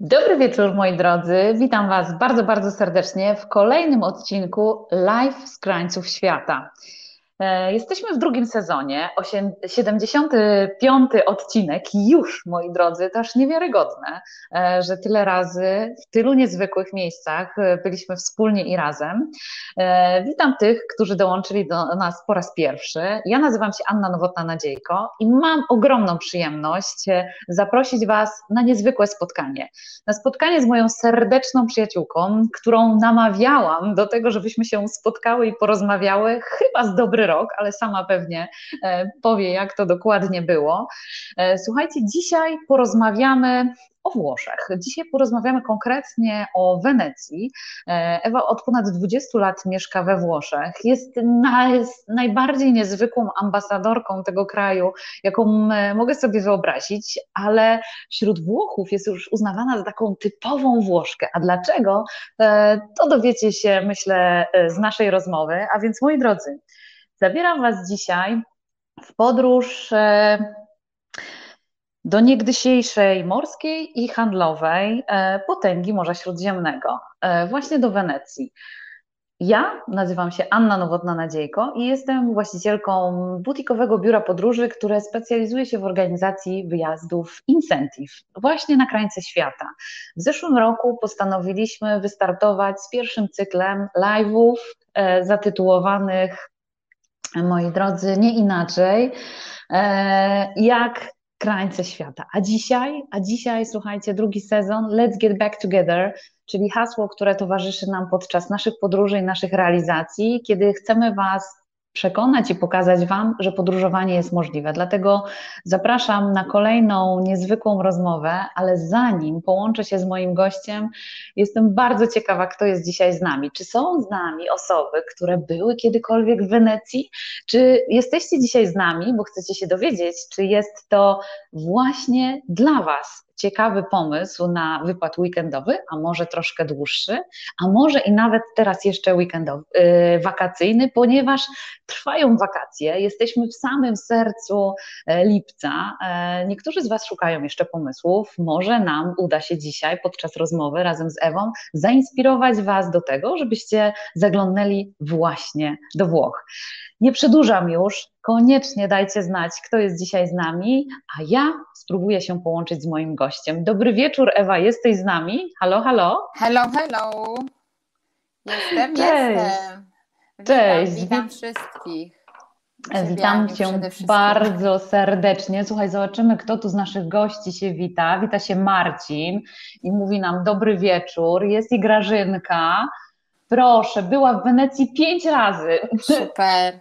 Dobry wieczór, moi drodzy. Witam Was bardzo, bardzo serdecznie w kolejnym odcinku Live z krańców świata. E, jesteśmy w drugim sezonie, 75 odcinek, już moi drodzy, to aż niewiarygodne, e, że tyle razy w tylu niezwykłych miejscach e, byliśmy wspólnie i razem. Witam tych, którzy dołączyli do nas po raz pierwszy. Ja nazywam się Anna Nowotna-Nadziejko i mam ogromną przyjemność zaprosić Was na niezwykłe spotkanie. Na spotkanie z moją serdeczną przyjaciółką, którą namawiałam do tego, żebyśmy się spotkały i porozmawiały chyba z rok, ale sama pewnie e, powie, jak to dokładnie było. E, słuchajcie, dzisiaj porozmawiamy o Włoszech. Dzisiaj porozmawiamy konkretnie o Wenecji. E, Ewa od ponad 20 lat mieszka we Włoszech. Jest, jest najbardziej niezwykłą ambasadorką tego kraju, jaką mogę sobie wyobrazić, ale wśród Włochów jest już uznawana za taką typową Włoszkę. A dlaczego? To dowiecie się, myślę, z naszej rozmowy. A więc, moi drodzy, Zabieram Was dzisiaj w podróż e, do niegdysiejszej morskiej i handlowej e, potęgi Morza Śródziemnego, e, właśnie do Wenecji. Ja nazywam się Anna Nowotna-Nadziejko i jestem właścicielką butikowego biura podróży, które specjalizuje się w organizacji wyjazdów Incentive właśnie na krańce świata. W zeszłym roku postanowiliśmy wystartować z pierwszym cyklem live'ów zatytułowanych moi drodzy, nie inaczej, e, jak krańce świata. A dzisiaj, a dzisiaj, słuchajcie, drugi sezon Let's Get Back Together, czyli hasło, które towarzyszy nam podczas naszych podróży i naszych realizacji, kiedy chcemy Was przekonać i pokazać Wam, że podróżowanie jest możliwe. Dlatego zapraszam na kolejną niezwykłą rozmowę, ale zanim połączę się z moim gościem, jestem bardzo ciekawa, kto jest dzisiaj z nami. Czy są z nami osoby, które były kiedykolwiek w Wenecji? Czy jesteście dzisiaj z nami, bo chcecie się dowiedzieć, czy jest to właśnie dla Was ciekawy pomysł na wypad weekendowy, a może troszkę dłuższy, a może i nawet teraz jeszcze weekendowy, yy, wakacyjny, ponieważ trwają wakacje, jesteśmy w samym sercu e, lipca. E, niektórzy z Was szukają jeszcze pomysłów, może nam uda się dzisiaj podczas rozmowy razem z Ewą zainspirować Was do tego, żebyście zaglądnęli właśnie do Włoch. Nie przedłużam już, koniecznie dajcie znać, kto jest dzisiaj z nami, a ja spróbuję się połączyć z moim gościem. Dobry wieczór, Ewa, jesteś z nami? Halo, halo? Hello, hello. Jestem, Cześć. jestem. Witam, Cześć. Witam wszystkich. Witam Cię bardzo serdecznie. Słuchaj, zobaczymy, kto tu z naszych gości się wita. Wita się Marcin i mówi nam dobry wieczór. Jest i Grażynka. Proszę, była w Wenecji pięć razy. Super.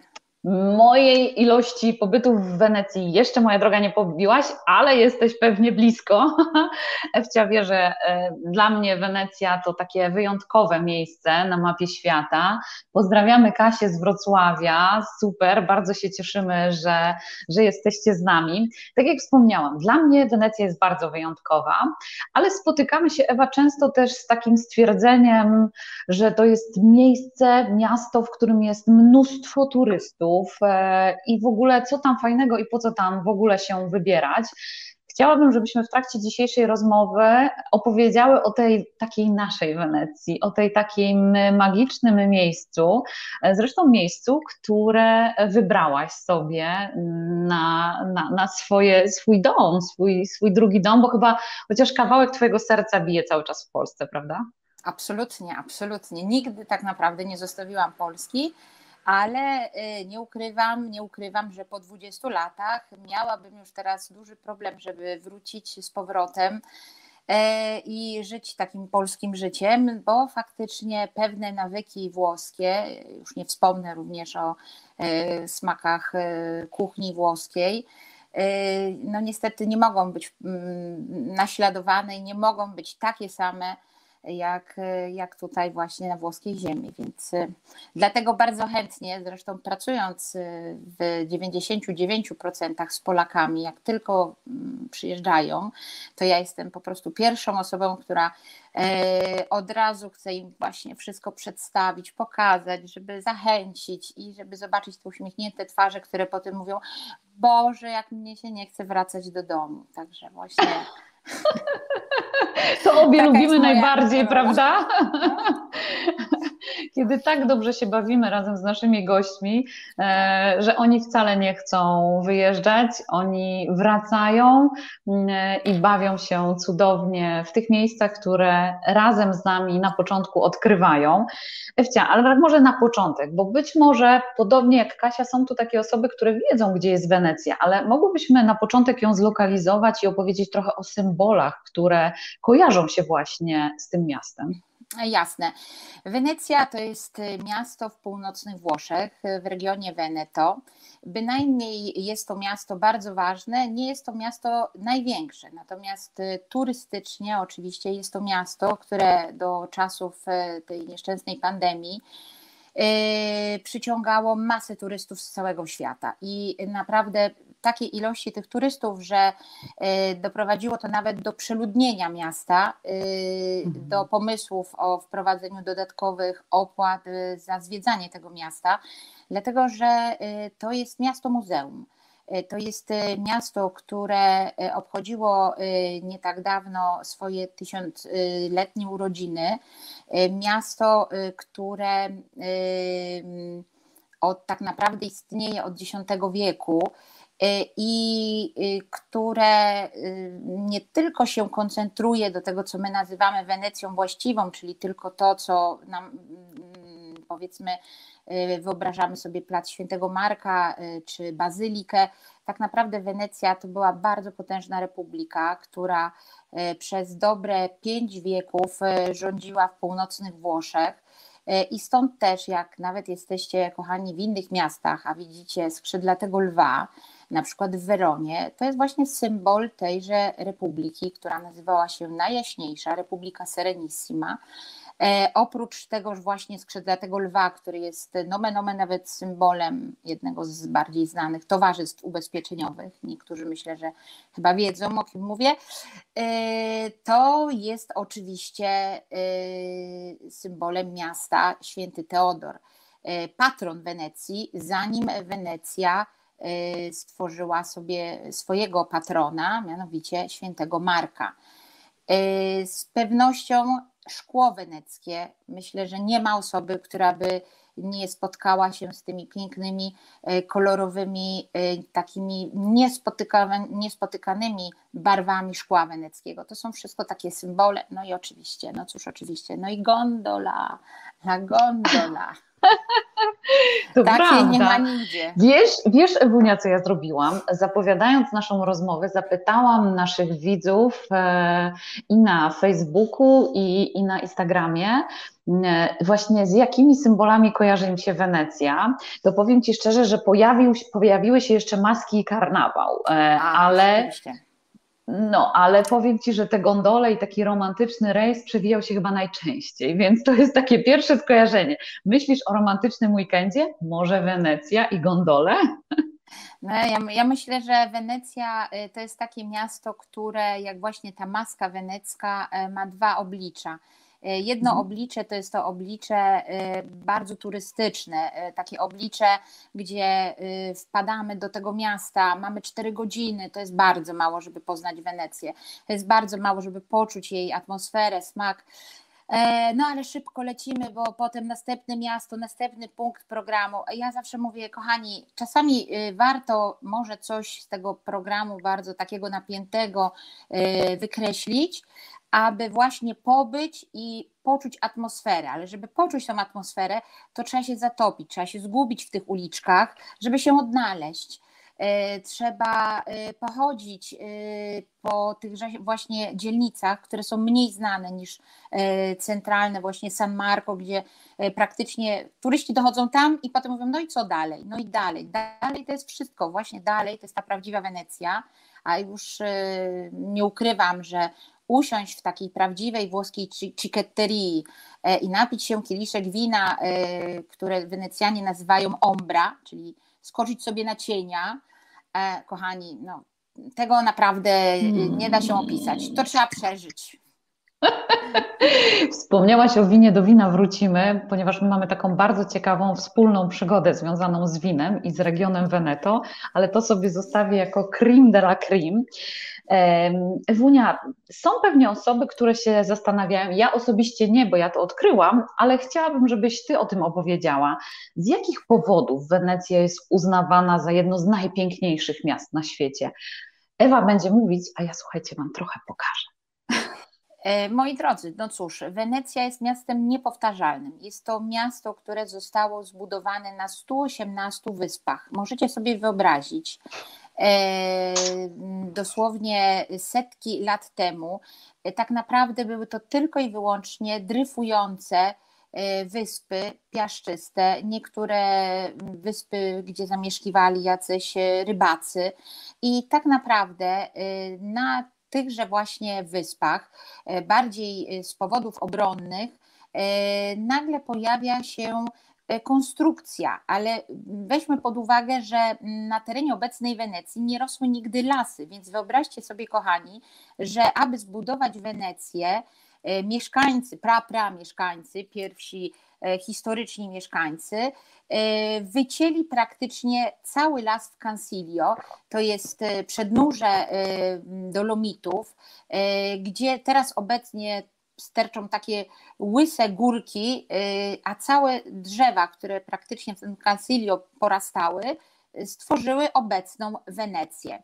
Mojej ilości pobytów w Wenecji jeszcze moja droga nie pobiłaś, ale jesteś pewnie blisko. Ewcia wie, że e, dla mnie Wenecja to takie wyjątkowe miejsce na mapie świata. Pozdrawiamy Kasię z Wrocławia, super, bardzo się cieszymy, że, że jesteście z nami. Tak jak wspomniałam, dla mnie Wenecja jest bardzo wyjątkowa, ale spotykamy się, Ewa, często też z takim stwierdzeniem, że to jest miejsce, miasto, w którym jest mnóstwo turystów E, i w ogóle co tam fajnego i po co tam w ogóle się wybierać. Chciałabym, żebyśmy w trakcie dzisiejszej rozmowy opowiedziały o tej takiej naszej Wenecji, o tej takim magicznym miejscu, e, zresztą miejscu, które wybrałaś sobie na, na, na swoje, swój dom, swój, swój drugi dom, bo chyba chociaż kawałek Twojego serca bije cały czas w Polsce, prawda? Absolutnie, absolutnie. Nigdy tak naprawdę nie zostawiłam Polski ale y, nie ukrywam, nie ukrywam, że po 20 latach miałabym już teraz duży problem, żeby wrócić z powrotem e, i żyć takim polskim życiem, bo faktycznie pewne nawyki włoskie, już nie wspomnę również o e, smakach e, kuchni włoskiej, no niestety nie mogą być mm, naśladowane i nie mogą być takie same jak, jak tutaj właśnie na włoskiej ziemi. Więc y, dlatego bardzo chętnie, zresztą pracując y, w 99% z Polakami, jak tylko mm, przyjeżdżają, to ja jestem po prostu pierwszą osobą, która e, od razu chce im właśnie wszystko przedstawić, pokazać, żeby zachęcić i żeby zobaczyć te uśmiechnięte twarze, które potem mówią: Boże, jak mnie się nie chce wracać do domu. Także właśnie. To obie lubimy najbardziej, prawda? Kiedy tak dobrze się bawimy razem z naszymi gośćmi, e, że oni wcale nie chcą wyjeżdżać, oni wracają mm, i bawią się cudownie w tych miejscach, które razem z nami na początku odkrywają. Ewcia, ale może na początek, bo być może podobnie jak Kasia, są tu takie osoby, które wiedzą, gdzie jest Wenecja, ale mogłybyśmy na początek ją zlokalizować i opowiedzieć trochę o symbolach, które kojarzą się właśnie z tym miastem. Jasne. Wenecja to jest miasto w północnych Włoszech, w regionie Veneto. Bynajmniej jest to miasto bardzo ważne, nie jest to miasto największe, natomiast turystycznie oczywiście jest to miasto, które do czasów tej nieszczęsnej pandemii przyciągało masę turystów z całego świata i naprawdę takiej ilości tych turystów, że y, doprowadziło to nawet do przeludnienia miasta, y, mhm. do pomysłów o wprowadzeniu dodatkowych opłat y, za zwiedzanie tego miasta, dlatego że to jest miasto muzeum. To jest miasto, które obchodziło nie tak dawno swoje tysiącletnie urodziny. Miasto, które od tak naprawdę istnieje od X wieku i y, które y, nie tylko się koncentruje do tego, co my nazywamy Wenecją właściwą, czyli tylko to, co nam mm, powiedzmy wyobrażamy sobie plac Świętego Marka czy Bazylikę. Tak naprawdę Wenecja to była bardzo potężna republika, która przez dobre pięć wieków rządziła w północnych Włoszech. I stąd też, jak nawet jesteście kochani w innych miastach, a widzicie skrzydlatego lwa, na przykład w Weronie, to jest właśnie symbol tejże republiki, która nazywała się Najjaśniejsza, Republika Serenissima. E, oprócz tegoż właśnie skrzydlatego lwa, który jest nomen omen nawet symbolem jednego z bardziej znanych towarzystw ubezpieczeniowych, niektórzy myślę, że chyba wiedzą o kim mówię, e, to jest oczywiście e, symbolem miasta Święty Teodor, patron Wenecji, zanim Wenecja stworzyła sobie swojego patrona, mianowicie świętego Marka. Y, z pewnością szkło weneckie, myślę, że nie ma osoby, która by nie spotkała się z tymi pięknymi, y, kolorowymi, takimi niespotykanymi barwami szkła weneckiego. To są wszystko takie symbole. No i oczywiście, no cóż, oczywiście, no i gondola, la gondola. To Takiej prawda. nie ma nigdzie. Wiesz, wiesz, Ewunia, co ja zrobiłam? Zapowiadając naszą rozmowę, zapytałam naszych widzów e, i na Facebooku, i, i na Instagramie, e, właśnie z jakimi symbolami kojarzy im się Wenecja, to powiem Ci szczerze, że pojawił, pojawiły się jeszcze maski i karnawał, e, A, ale... Oczywiście no, ale powiem Ci, że te gondole i taki romantyczny rejs przewijał się chyba najczęściej, więc to jest takie pierwsze skojarzenie. Myślisz o romantycznym weekendzie? Może Wenecja i gondole? No, ja, ja, myślę, że Wenecja y, to jest takie miasto, które jak właśnie ta maska wenecka y, ma dwa oblicza. E, jedno mhm. oblicze to jest to oblicze e, bardzo turystyczne, e, takie oblicze, gdzie wpadamy do tego miasta, mamy 4 godziny, to jest bardzo mało, żeby poznać Wenecję. To jest bardzo mało, żeby poczuć jej atmosferę, smak. No ale szybko lecimy, bo potem następne miasto, następny punkt programu. Ja zawsze mówię, kochani, czasami warto może coś z tego programu bardzo takiego napiętego wykreślić, aby właśnie pobyć i poczuć atmosferę, ale żeby poczuć tą atmosferę, to trzeba się zatopić, trzeba się zgubić w tych uliczkach, żeby się odnaleźć. E, trzeba e, pochodzić e, po tych właśnie dzielnicach, które są mniej znane niż centralne, właśnie San Marco, gdzie praktycznie turyści dochodzą tam i potem mówią, no i co dalej? No i dalej. Dalej to jest wszystko, właśnie dalej to jest ta prawdziwa Wenecja, a już nie ukrywam, że usiąść w takiej prawdziwej włoskiej cichetterii e, i napić się kieliszek wina, e, które Wenecjanie nazywają ombra, czyli skoczyć sobie na cienia, e, kochani, no, tego naprawdę nie da się opisać. To trzeba przeżyć. Wspomniałaś o winie, do wina wrócimy, ponieważ my mamy taką bardzo ciekawą wspólną przygodę związaną z winem i z regionem Veneto, ale to sobie zostawię jako cream de la cream. Ewunia, są pewnie osoby, które się zastanawiają, ja osobiście nie, bo ja to odkryłam, ale chciałabym, żebyś Ty o tym opowiedziała. Z jakich powodów Wenecja jest uznawana za jedno z najpiękniejszych miast na świecie? Ewa będzie mówić, a ja słuchajcie, Wam trochę pokażę. E, moi drodzy, no cóż, Wenecja jest miastem niepowtarzalnym. Jest to miasto, które zostało zbudowane na 118 wyspach. Możecie sobie wyobrazić, e, dosłownie setki lat temu, e, tak naprawdę były to tylko i wyłącznie dryfujące wyspy piaszczyste, niektóre wyspy, gdzie zamieszkiwali jacyś rybacy. I tak naprawdę na tychże właśnie wyspach, e, bardziej e, z powodów obronnych, e, nagle pojawia się konstrukcja, ale weźmy pod uwagę, że na terenie obecnej Wenecji nie rosły nigdy lasy, więc wyobraźcie sobie, kochani, że aby zbudować Wenecję, mieszkańcy, pra-pra mieszkańcy, pierwsi historyczni mieszkańcy, E, wycięli praktycznie cały las w Cansilio, to jest e, przednóże e, Dolomitów, gdzie teraz obecnie sterczą takie łyse górki, a całe drzewa, które praktycznie w tym porastały, stworzyły obecną Wenecję.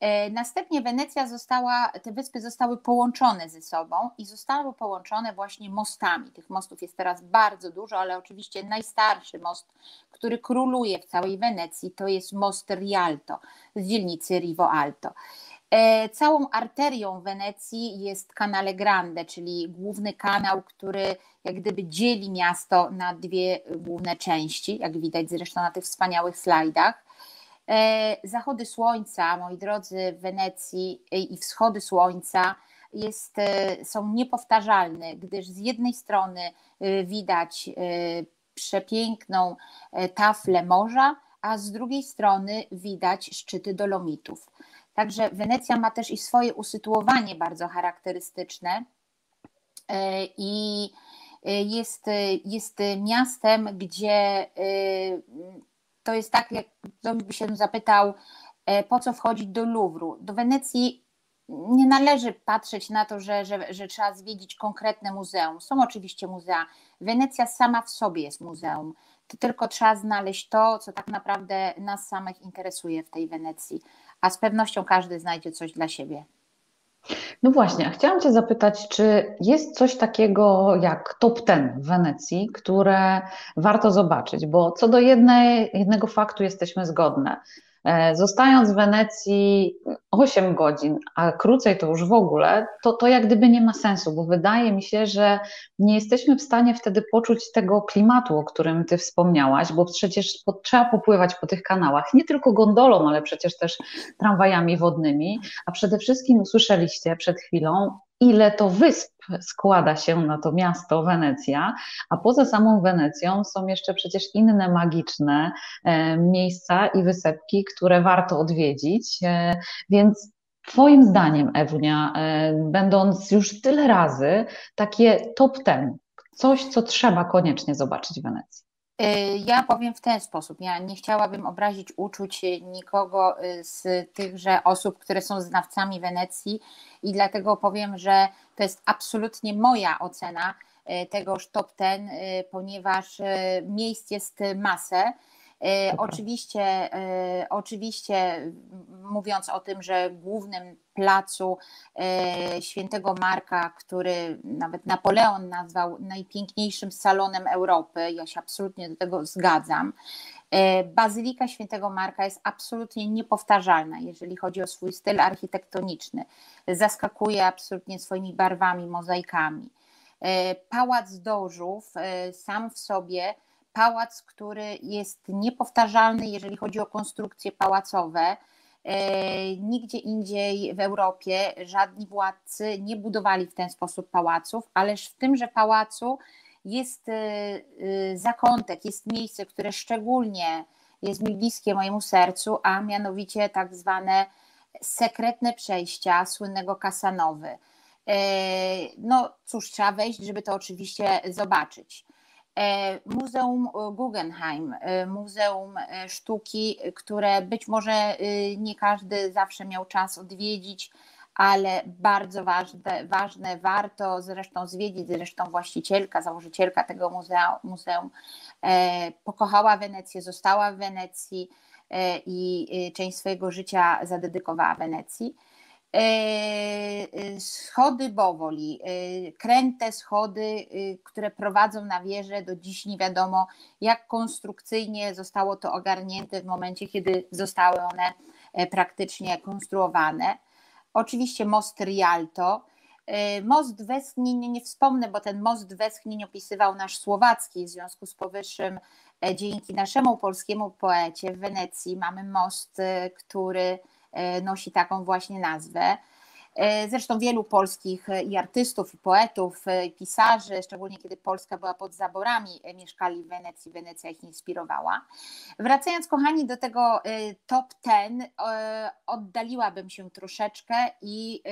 E, następnie Wenecja została, te wyspy zostały połączone ze sobą i zostały połączone właśnie mostami. Tych mostów jest teraz bardzo dużo, ale oczywiście najstarszy most, który króluje w całej Wenecji, to jest most Rialto z dzielnicy Rivo Alto. E, całą arterią Wenecji jest Canale Grande, czyli główny kanał, który jak gdyby dzieli miasto na dwie główne części, jak widać zresztą na tych wspaniałych slajdach. E, zachody słońca, moi drodzy, w Wenecji e, i wschody słońca jest, e, są niepowtarzalne, gdyż z jednej strony widać przepiękną taflę morza, a z drugiej strony widać szczyty Dolomitów. Także Wenecja ma też i swoje usytuowanie bardzo charakterystyczne i jest, jest miastem, gdzie to jest tak, jak by się zapytał, e, po co wchodzić do Luwru. Do Wenecji nie należy patrzeć na to, że, że, że trzeba zwiedzić konkretne muzeum. Są oczywiście muzea. Wenecja sama w sobie jest muzeum. To tylko trzeba znaleźć to, co tak naprawdę nas samych interesuje w tej Wenecji. A z pewnością każdy znajdzie coś dla siebie. No właśnie, a chciałam Cię zapytać, czy jest coś takiego jak top ten w Wenecji, które warto zobaczyć, bo co do jednej, jednego faktu jesteśmy zgodne. E, zostając w Wenecji 8 godzin, a krócej to już w ogóle, to, to jak gdyby nie ma sensu, bo wydaje mi się, że nie jesteśmy w stanie wtedy poczuć tego klimatu, o którym Ty wspomniałaś, bo przecież po, trzeba popływać po tych kanałach, nie tylko gondolą, ale przecież też tramwajami wodnymi, a przede wszystkim usłyszeliście przed chwilą, ile to wysp składa się na to miasto Wenecja, a poza samą Wenecją są jeszcze przecież inne magiczne e, miejsca i wysepki, które warto odwiedzić, e, więc Twoim zdaniem, Ewunia, e, będąc już tyle razy, takie top ten, coś, co trzeba koniecznie zobaczyć w Wenecji? Y, ja powiem w ten sposób. Ja nie chciałabym obrazić uczuć nikogo y, z tychże osób, które są znawcami Wenecji, i dlatego powiem, że to jest absolutnie moja ocena y, tegoż top ten, ponieważ miejsc jest masę. Oczywiście, e, oczywiście mówiąc o tym, że głównym placu e, świętego Marka, który nawet Napoleon nazwał najpiękniejszym salonem Europy, ja się absolutnie do tego zgadzam. E, Bazylika Świętego Marka jest absolutnie niepowtarzalna, jeżeli chodzi o swój styl architektoniczny. Zaskakuje absolutnie swoimi barwami, mozaikami. Pałac Dożów sam w sobie pałac, który jest niepowtarzalny, jeżeli chodzi o konstrukcje pałacowe. E, nigdzie indziej w Europie żadni władcy nie budowali w ten sposób pałaców, ależ w tymże pałacu jest e, e, zakątek, jest miejsce, które szczególnie jest mi bliskie mojemu sercu, a mianowicie tak zwane sekretne przejścia słynnego Kasanowy. No cóż, trzeba wejść, żeby to oczywiście zobaczyć. Muzeum Guggenheim, Muzeum Sztuki, które być może nie każdy zawsze miał czas odwiedzić, ale bardzo ważne, ważne, warto zresztą zwiedzić, zresztą właścicielka, założycielka tego muzeum, e, pokochała Wenecję, została w Wenecji e, i część swojego życia zadedykowała Wenecji. E, schody Bowoli, kręte schody, które prowadzą na wieżę, do dziś nie wiadomo, jak konstrukcyjnie zostało to ogarnięte w momencie, kiedy zostały one praktycznie konstruowane. Oczywiście most Rialto. Y, most Westchnień nie wspomnę, bo ten most Westchnień opisywał nasz słowacki, w związku z powyższym e, dzięki naszemu polskiemu poecie w Wenecji mamy most, y, który e, nosi taką właśnie nazwę. E, zresztą wielu polskich e, i artystów, i poetów, e, i pisarzy, szczególnie kiedy Polska była pod zaborami, mieszkali w Wenecji, Wenecja ich inspirowała. Wracając, kochani, do tego top ten, oddaliłabym się troszeczkę i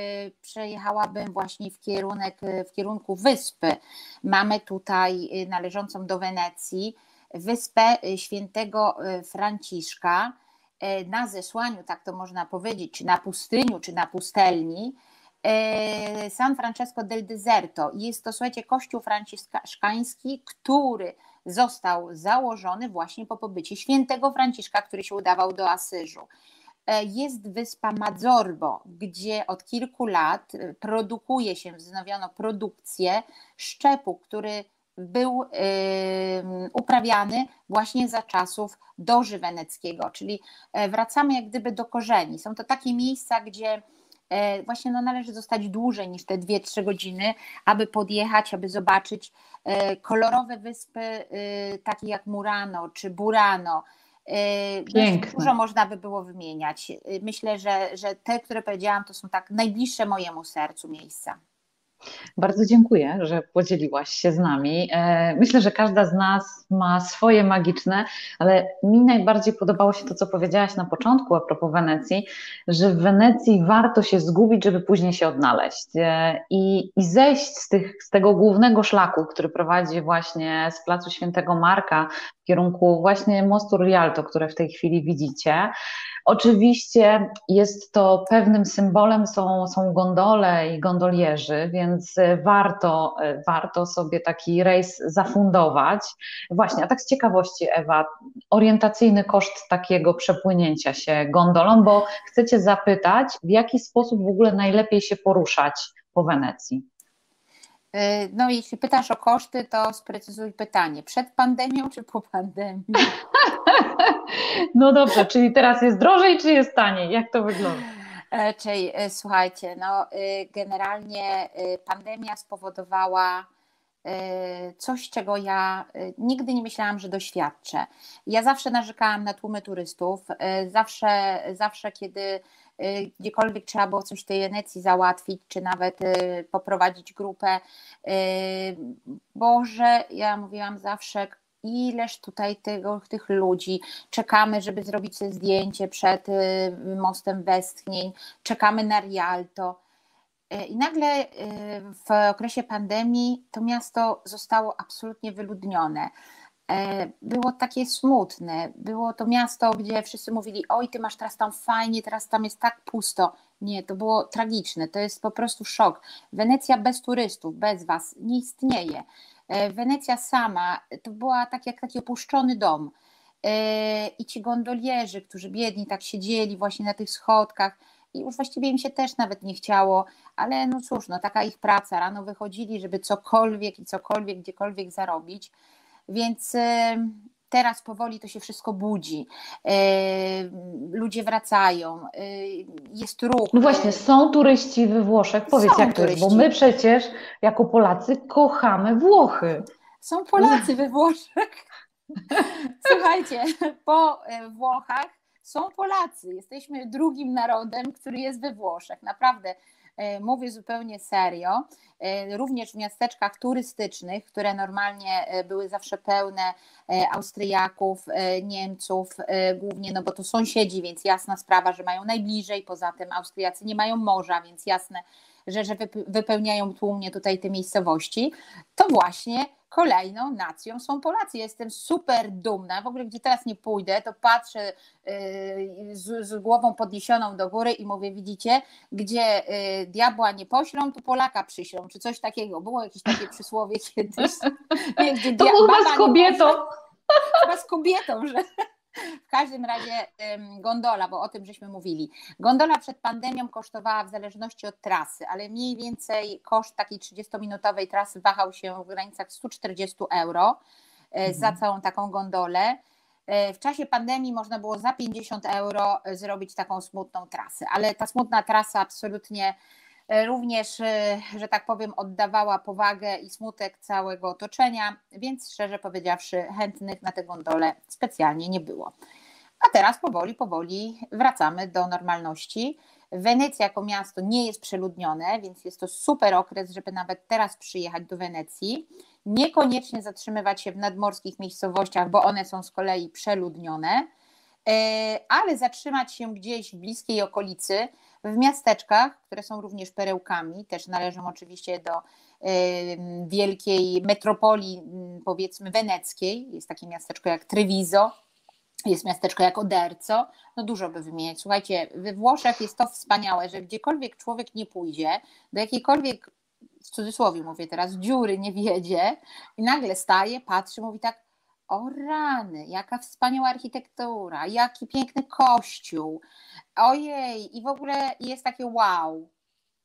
przejechałabym właśnie w, kierunek, w kierunku wyspy. Mamy tutaj należącą do Wenecji wyspę świętego Franciszka E, na zesłaniu, tak to można powiedzieć, na pustyniu, czy na pustelni, e, San Francesco del Deserto. Jest to, słuchajcie, kościół franciszkański, który został założony właśnie po pobycie świętego Franciszka, który się udawał do Asyżu. E, jest wyspa Madzorbo, gdzie od kilku lat produkuje się, wznowiono produkcję szczepu, który był uprawiany właśnie za czasów doży weneckiego, czyli e, wracamy jak gdyby do korzeni. Są to takie miejsca, gdzie e, właśnie no należy zostać dłużej niż te 2-3 godziny, aby podjechać, aby zobaczyć e, kolorowe wyspy takie jak Murano czy Burano. Piękne. Dużo można by było wymieniać. Myślę, że, że te, które powiedziałam, to są tak najbliższe mojemu sercu miejsca. Bardzo dziękuję, że podzieliłaś się z nami. E, myślę, że każda z nas ma swoje magiczne, ale mi najbardziej podobało się to, co powiedziałaś na początku a propos Wenecji, że w Wenecji warto się zgubić, żeby później się odnaleźć e, i, i zejść z, tych, z tego głównego szlaku, który prowadzi właśnie z Placu Świętego Marka w kierunku właśnie mostu Rialto, które w tej chwili widzicie. Oczywiście jest to pewnym symbolem, są, są gondole i gondolierzy, więc warto, warto sobie taki rejs zafundować. Właśnie, a tak z ciekawości, Ewa, orientacyjny koszt takiego przepłynięcia się gondolą, bo chcecie zapytać, w jaki sposób w ogóle najlepiej się poruszać po Wenecji. E, no, jeśli pytasz o koszty, to sprecyzuj pytanie. Przed pandemią czy po pandemii? No dobrze, czyli teraz jest drożej, czy jest taniej? Jak to wygląda? E, czyli e, słuchajcie, no generalnie pandemia spowodowała coś, czego ja nigdy nie myślałam, że doświadczę. Ja zawsze narzekałam na tłumy turystów, zawsze, zawsze kiedy gdziekolwiek trzeba było coś w tej Wenecji załatwić, czy nawet y, poprowadzić grupę. Y, Boże, ja mówiłam zawsze, ileż tutaj tego, tych ludzi, czekamy, żeby zrobić sobie zdjęcie przed mostem westchnień, czekamy na Rialto. I nagle w okresie pandemii to miasto zostało absolutnie wyludnione. E, było takie smutne. Było to miasto, gdzie wszyscy mówili: Oj, ty masz teraz tam fajnie, teraz tam jest tak pusto. Nie, to było tragiczne. To jest po prostu szok. Wenecja bez turystów, bez was nie istnieje. E, Wenecja sama to była tak jak taki opuszczony dom. E, I ci gondolierzy, którzy biedni tak siedzieli właśnie na tych schodkach, i już właściwie im się też nawet nie chciało, ale no cóż, no taka ich praca. Rano wychodzili, żeby cokolwiek i cokolwiek, gdziekolwiek zarobić. Więc teraz powoli to się wszystko budzi. Ludzie wracają, jest ruch. No właśnie, są turyści we Włoszech. Powiedz, są jak to jest, bo my przecież jako Polacy kochamy Włochy. Są Polacy we Włoszech. Słuchajcie, po Włochach są Polacy. Jesteśmy drugim narodem, który jest we Włoszech. Naprawdę mówię zupełnie serio, e, również w miasteczkach turystycznych, które normalnie e, były zawsze pełne Austriaków, Niemców, głównie, no bo to sąsiedzi, więc jasna sprawa, że mają najbliżej, poza tym Austriacy nie mają morza, więc jasne, że, że wypełniają tłumnie tutaj te miejscowości, to właśnie kolejną nacją są Polacy. Jestem super dumna. W ogóle, gdzie teraz nie pójdę, to patrzę y, z, z, głową podniesioną do góry i mówię, widzicie, gdzie y, diabła nie poślą, to Polaka przyślą, czy coś takiego. Było jakieś takie przysłowie kiedyś. Nie, gdzie to było z kobietą. Chyba z kobietą, że w każdym razie gondola, bo o tym żeśmy mówili. Gondola przed pandemią kosztowała w zależności od trasy, ale mniej więcej koszt takiej 30-minutowej trasy wahał się w granicach 140 euro e, mhm. za całą taką gondolę. E, w czasie pandemii można było za 50 euro zrobić taką smutną trasę, ale ta smutna trasa absolutnie E, również, e, że tak powiem, oddawała powagę i smutek całego otoczenia, więc szczerze powiedziawszy, chętnych na tę gondolę specjalnie nie było. A teraz powoli, powoli wracamy do normalności. Wenecja jako miasto nie jest przeludnione, więc jest to super okres, żeby nawet teraz przyjechać do Wenecji. Niekoniecznie zatrzymywać się w nadmorskich miejscowościach, bo one są z kolei przeludnione, e, ale zatrzymać się gdzieś w bliskiej okolicy, w miasteczkach, które są również perełkami, też należą oczywiście do wielkiej metropolii, powiedzmy weneckiej. Jest takie miasteczko jak Treviso, jest miasteczko jak Oderco, no dużo by wymieniać. Słuchajcie, we Włoszech jest to wspaniałe, że gdziekolwiek człowiek nie pójdzie, do jakiejkolwiek, w cudzysłowie mówię teraz, dziury nie wiedzie i nagle staje, patrzy, mówi tak, o rany, jaka wspaniała architektura, jaki piękny kościół. Ojej, i w ogóle jest takie wow.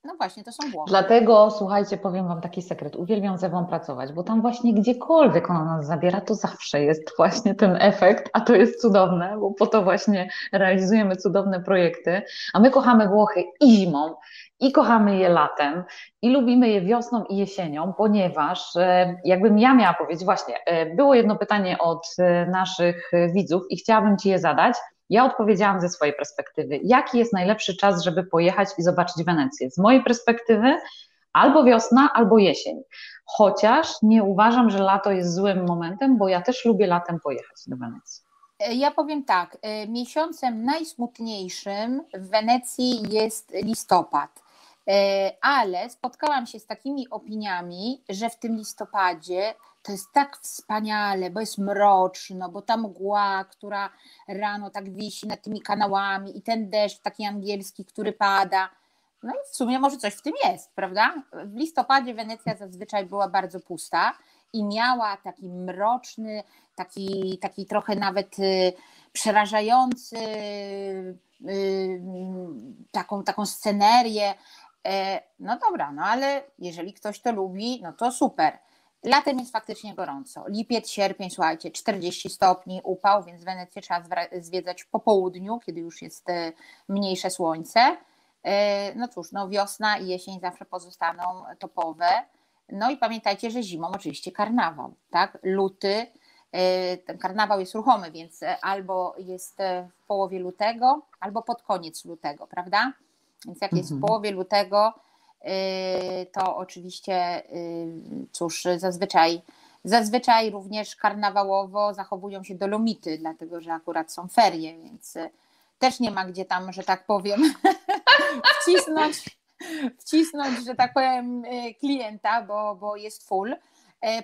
No właśnie, to są Włochy. Dlatego, słuchajcie, powiem Wam taki sekret. Uwielbiam z Ewą pracować, bo tam właśnie gdziekolwiek ona nas zabiera, to zawsze jest właśnie ten efekt, a to jest cudowne, bo po to właśnie realizujemy cudowne projekty. A my kochamy Włochy i zimą, i kochamy je latem, i lubimy je wiosną i jesienią, ponieważ e, jakbym ja miała powiedzieć, właśnie, e, było jedno pytanie od e, naszych widzów i chciałabym Ci je zadać. Ja odpowiedziałam ze swojej perspektywy. Jaki jest najlepszy czas, żeby pojechać i zobaczyć Wenecję? Z mojej perspektywy albo wiosna, albo jesień. Chociaż nie uważam, że lato jest złym momentem, bo ja też lubię latem pojechać do Wenecji. Ja powiem tak, miesiącem najsmutniejszym w Wenecji jest listopad E, ale spotkałam się z takimi opiniami, że w tym listopadzie to jest tak wspaniale, bo jest mroczno, bo ta mgła, która rano tak wisi nad tymi kanałami i ten deszcz taki angielski, który pada. No i w sumie może coś w tym jest, prawda? W listopadzie Wenecja zazwyczaj była bardzo pusta i miała taki mroczny, taki, taki trochę nawet y, przerażający, y, taką, taką scenerię E, no dobra, no ale jeżeli ktoś to lubi, no to super. Latem jest faktycznie gorąco. Lipiec, sierpień, słuchajcie, 40 stopni, upał, więc Wenecję trzeba zwiedzać po południu, kiedy już jest e, mniejsze słońce. E, no cóż, no wiosna i jesień zawsze pozostaną topowe. No i pamiętajcie, że zimą oczywiście karnawał, tak? Luty, ten karnawał jest ruchomy, więc albo jest w połowie lutego, albo pod koniec lutego, prawda? Więc jak jest w mhm. połowie lutego, to oczywiście, y, cóż, zazwyczaj, zazwyczaj również karnawałowo zachowują się dolomity, dlatego że akurat są ferie, więc y, też nie ma gdzie tam, że tak powiem, wcisnąć, wcisnąć, że tak powiem, klienta, bo, bo jest full.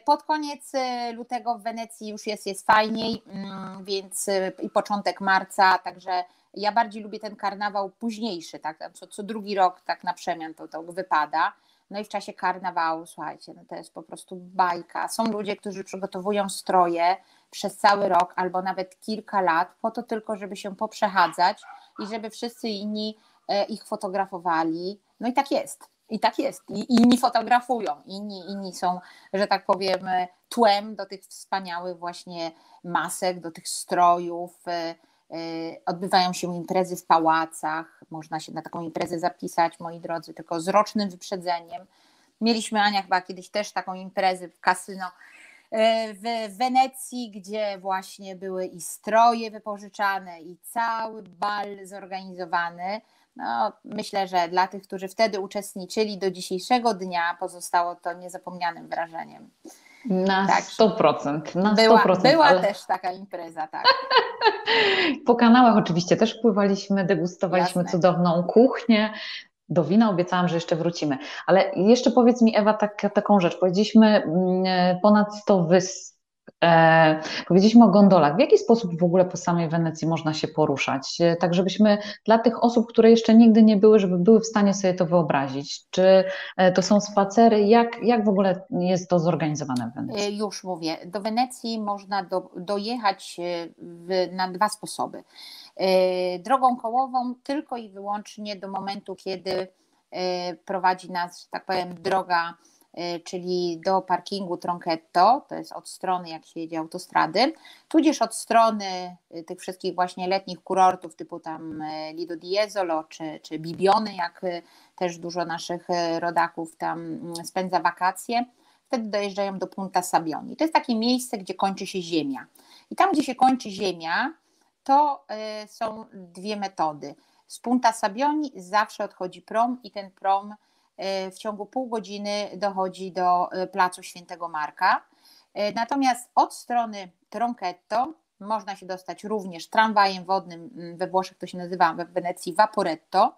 Pod koniec lutego w Wenecji już jest, jest fajniej, mm, więc i początek marca, także ja bardziej lubię ten karnawał późniejszy, tak? Co, co drugi rok tak na przemian to, to wypada. No i w czasie karnawału, słuchajcie, no to jest po prostu bajka. Są ludzie, którzy przygotowują stroje przez cały rok albo nawet kilka lat, po to tylko, żeby się poprzechadzać i żeby wszyscy inni e, ich fotografowali. No i tak jest. I tak jest. I inni fotografują, inni, inni są, że tak powiem, tłem do tych wspaniałych właśnie masek, do tych strojów e, E, odbywają się imprezy w pałacach, można się na taką imprezę zapisać, moi drodzy, tylko z rocznym wyprzedzeniem. Mieliśmy, Ania, chyba kiedyś też taką imprezę w kasyno e, w Wenecji, gdzie właśnie były i stroje wypożyczane, i cały bal zorganizowany. No, myślę, że dla tych, którzy wtedy uczestniczyli do dzisiejszego dnia, pozostało to niezapomnianym wrażeniem. Na tak. 100%. Na 100%, była była ale... też taka impreza, tak. po kanałach oczywiście też pływaliśmy, degustowaliśmy Jasne. cudowną kuchnię. do wina obiecałam, że jeszcze wrócimy. Ale jeszcze powiedz mi, Ewa, tak, taką rzecz. Powiedzieliśmy mm, ponad 100 wysp. E, powiedzieliśmy o gondolach. W jaki sposób w ogóle po samej Wenecji można się poruszać? E, tak, żebyśmy dla tych osób, które jeszcze nigdy nie były, żeby były w stanie sobie to wyobrazić. Czy e, to są spacery? Jak, jak w ogóle jest to zorganizowane w Wenecji? E, już mówię. Do Wenecji można do, dojechać w, na dwa sposoby. E, drogą kołową tylko i wyłącznie do momentu, kiedy e, prowadzi nas, tak powiem, droga, e, czyli do parkingu Tronchetto, to jest od strony, jak się jedzie autostrady, tudzież od strony tych wszystkich właśnie letnich kurortów typu tam Lido di Jesolo czy, czy Bibiony, jak też dużo naszych rodaków tam mm, spędza wakacje, wtedy dojeżdżają do Punta Sabioni. To jest takie miejsce, gdzie kończy się ziemia. I tam, gdzie się kończy ziemia, to y, są dwie metody. Z Punta Sabioni zawsze odchodzi prom i ten prom y, w ciągu pół godziny dochodzi do y, placu Świętego Marka. Natomiast od strony Tronchetto można się dostać również tramwajem wodnym, mm, we Włoszech to się nazywa w Wenecji Vaporetto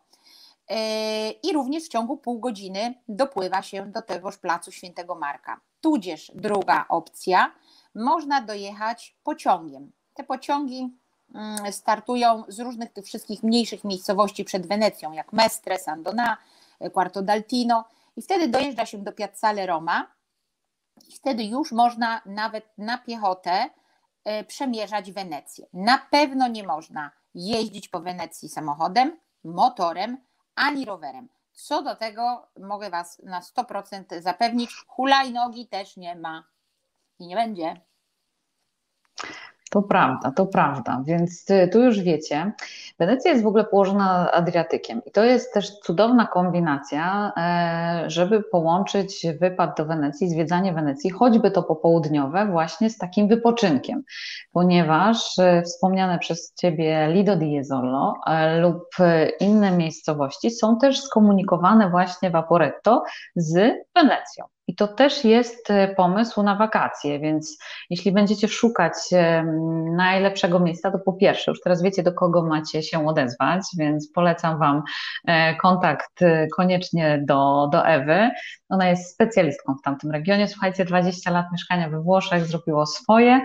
i również w ciągu pół godziny dopływa się do tegoż placu Świętego Marka. Tudzież druga opcja, można dojechać pociągiem. Te pociągi Mm, startują z różnych tych wszystkich mniejszych miejscowości przed Wenecją, jak Mestre, San Donà, Quarto d'Altino i wtedy dojeżdża się do Piazzale Roma i wtedy już można nawet na piechotę e, przemierzać Wenecję. Na pewno nie można jeździć po Wenecji samochodem, motorem ani rowerem. Co do tego mogę Was na 100% zapewnić, hulajnogi też nie ma i nie będzie. To prawda, to prawda. Więc y, tu już wiecie, Wenecja jest w ogóle położona Adriatykiem i to jest też cudowna kombinacja, e, żeby połączyć wypad do Wenecji, zwiedzanie Wenecji, choćby to popołudniowe, właśnie z takim wypoczynkiem, ponieważ e, wspomniane przez Ciebie Lido di Jesolo e, lub inne miejscowości są też skomunikowane właśnie Vaporetto z Wenecją. I to też jest e, pomysł na wakacje, więc jeśli będziecie szukać e, najlepszego miejsca, to po pierwsze, już teraz wiecie, do kogo macie się odezwać, więc polecam Wam e, kontakt koniecznie do, do Ewy. Ona jest specjalistką w tamtym regionie. Słuchajcie, 20 lat mieszkania we Włoszech zrobiło swoje.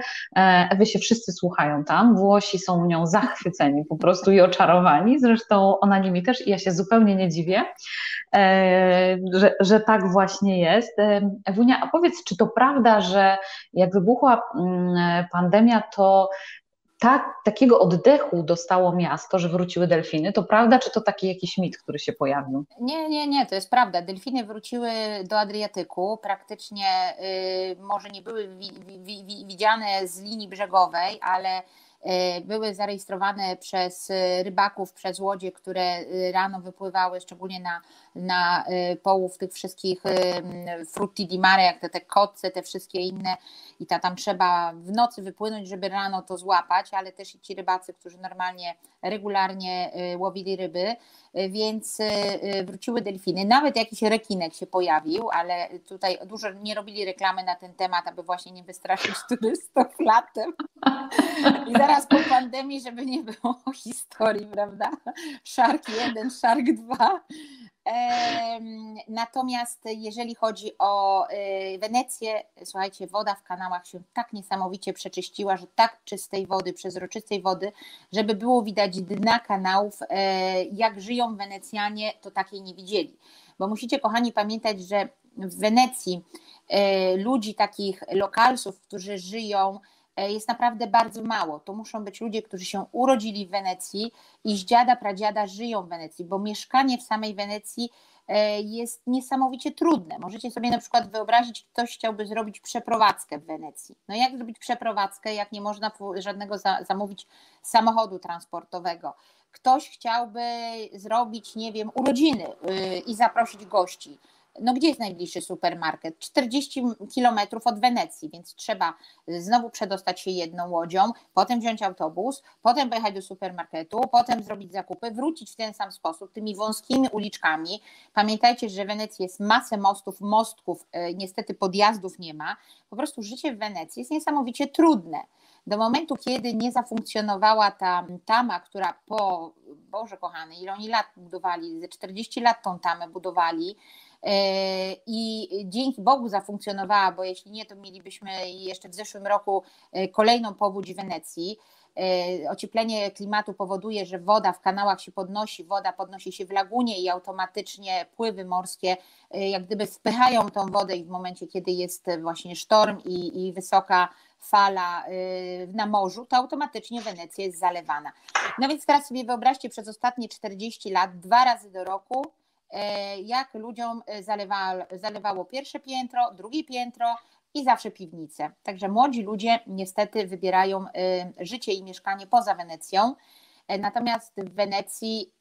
Ewy się wszyscy słuchają tam. Włosi są nią zachwyceni po prostu i oczarowani. Zresztą ona nimi też i ja się zupełnie nie dziwię, że, że tak właśnie jest. Ewunia, a powiedz, czy to prawda, że jak wybuchła mm, pandemia, to tak, takiego oddechu dostało miasto, że wróciły delfiny. To prawda, czy to taki jakiś mit, który się pojawił? Nie, nie, nie, to jest prawda. Delfiny wróciły do Adriatyku. Praktycznie y, może nie były wi, wi, wi, widziane z linii brzegowej, ale E, były zarejestrowane przez e, rybaków, przez łodzie, które e, rano wypływały, szczególnie na, na połów tych wszystkich frutti di mare, jak te, te kotce, te wszystkie inne i ta tam trzeba w nocy wypłynąć, żeby rano to złapać, ale też i ci rybacy, którzy normalnie, regularnie łowili ryby, więc wróciły delfiny. Nawet jakiś rekinek się pojawił, ale tutaj dużo nie robili reklamy na ten temat, aby właśnie nie wystraszyć turystów latem. I zaraz po pandemii, żeby nie było historii, prawda? Shark 1, Shark 2. Natomiast jeżeli chodzi o y, Wenecję, słuchajcie, woda w kanałach się tak niesamowicie przeczyściła, że tak czystej wody, przezroczystej wody, żeby było widać dna kanałów, e, jak żyją Wenecjanie, to takiej nie widzieli. Bo musicie, kochani, pamiętać, że w Wenecji e, ludzi takich lokalsów, którzy żyją jest naprawdę bardzo mało. To muszą być ludzie, którzy się urodzili w Wenecji i z dziada, pradziada żyją w Wenecji, bo mieszkanie w samej Wenecji e, jest niesamowicie trudne. Możecie sobie na przykład wyobrazić, ktoś chciałby zrobić przeprowadzkę w Wenecji. No jak zrobić przeprowadzkę, jak nie można żadnego zamówić samochodu transportowego? Ktoś chciałby zrobić, nie wiem, urodziny y, i zaprosić gości no gdzie jest najbliższy supermarket? 40 kilometrów od Wenecji, więc trzeba znowu przedostać się jedną łodzią, potem wziąć autobus, potem pojechać do supermarketu, potem zrobić zakupy, wrócić w ten sam sposób, tymi wąskimi uliczkami. Pamiętajcie, że w Wenecji jest masę mostów, mostków, e, niestety podjazdów nie ma. Po prostu życie w Wenecji jest niesamowicie trudne. Do momentu, kiedy nie zafunkcjonowała ta tama, która po, Boże kochany, ile oni lat budowali, ze 40 lat tą tamę budowali, i dzięki Bogu zafunkcjonowała, bo jeśli nie, to mielibyśmy jeszcze w zeszłym roku e, kolejną powódź w Wenecji. E, ocieplenie klimatu powoduje, że woda w kanałach się podnosi, woda podnosi się w lagunie i automatycznie pływy morskie jak gdyby wpychają tą wodę i w momencie, kiedy jest właśnie sztorm i, i wysoka fala na morzu, to automatycznie Wenecja jest zalewana. No więc teraz sobie wyobraźcie przez ostatnie 40 lat, dwa razy do roku E, jak ludziom e, zalewa, zalewało pierwsze piętro, drugie piętro i zawsze piwnice. Także młodzi ludzie niestety wybierają e, życie i mieszkanie poza Wenecją. Natomiast w Wenecji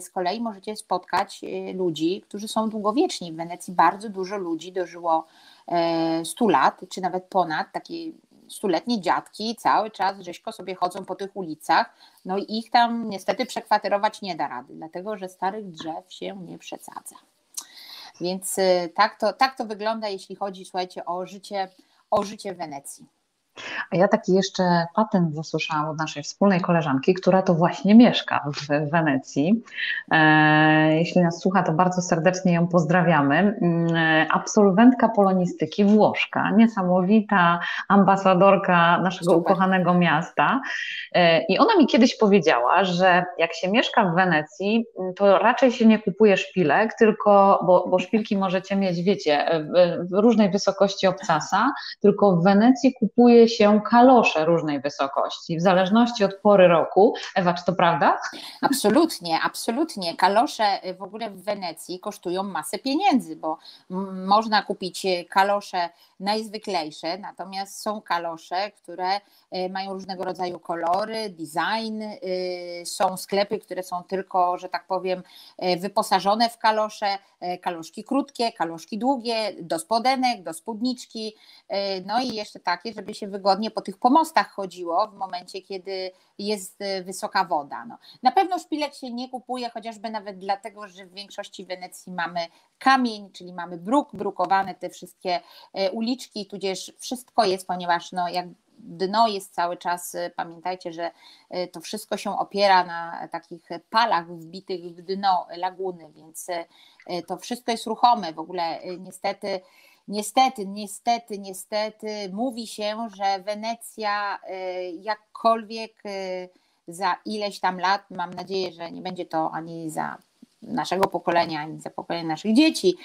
z kolei możecie spotkać ludzi, którzy są długowieczni. W Wenecji bardzo dużo ludzi dożyło 100 lat, czy nawet ponad, takie stuletnie dziadki cały czas rzeźko sobie chodzą po tych ulicach, no i ich tam niestety przekwaterować nie da rady, dlatego że starych drzew się nie przesadza. Więc y, tak to, tak to wygląda, jeśli chodzi, słuchajcie, o życie, o życie Wenecji. A ja taki jeszcze patent zasłyszałam od naszej wspólnej koleżanki, która to właśnie mieszka w Wenecji. E, jeśli nas słucha, to bardzo serdecznie ją pozdrawiamy. Mm, absolwentka polonistyki Włoszka, niesamowita ambasadorka naszego Super. ukochanego miasta. E, I ona mi kiedyś powiedziała, że jak się mieszka w Wenecji, to raczej się nie kupuje szpilek, tylko, bo, bo szpilki możecie mieć, wiecie, w różnej wysokości obcasa, tylko w Wenecji kupuje się kalosze różnej wysokości, w zależności od pory roku. Ewa, czy to prawda? Absolutnie, absolutnie. Kalosze w ogóle w Wenecji kosztują masę pieniędzy, bo można kupić kalosze najzwyklejsze, natomiast są kalosze, które e, mają różnego rodzaju kolory, design, są sklepy, które są tylko, że tak powiem, wyposażone w kalosze, kaloszki krótkie, kaloszki długie, do spodenek, do spódniczki, no i jeszcze takie, żeby się wygodnie po tych pomostach chodziło w momencie, kiedy jest wysoka woda. No. Na pewno szpilek się nie kupuje, chociażby nawet dlatego, że w większości Wenecji mamy kamień, czyli mamy bruk, brukowane te wszystkie uliczki, uliczki, tudzież wszystko jest, ponieważ no, jak dno jest cały czas, y, pamiętajcie, że y, to wszystko się opiera na takich palach wbitych w dno laguny, więc y, to wszystko jest ruchome. W ogóle niestety, niestety, niestety, niestety mówi się, że Wenecja jakkolwiek za ileś tam lat, mam nadzieję, że nie będzie to ani za naszego pokolenia, ani za pokolenie naszych dzieci,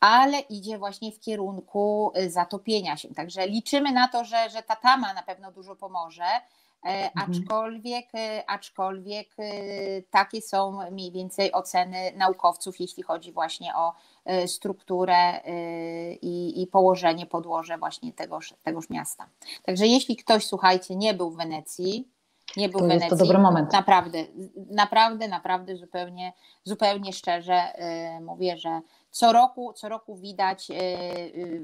ale idzie właśnie w kierunku y, zatopienia się. Także liczymy na to, że, że ta tama na pewno dużo pomoże. E, mhm. Aczkolwiek, y, aczkolwiek y, takie są mniej więcej oceny naukowców, jeśli chodzi właśnie o strukturę i, i położenie, podłoże właśnie tegoż, tegoż miasta. Także jeśli ktoś, słuchajcie, nie był w Wenecji, nie był to w Wenecji. Jest to dobry moment. Naprawdę, naprawdę, naprawdę zupełnie, zupełnie szczerze mówię, że co roku, co roku widać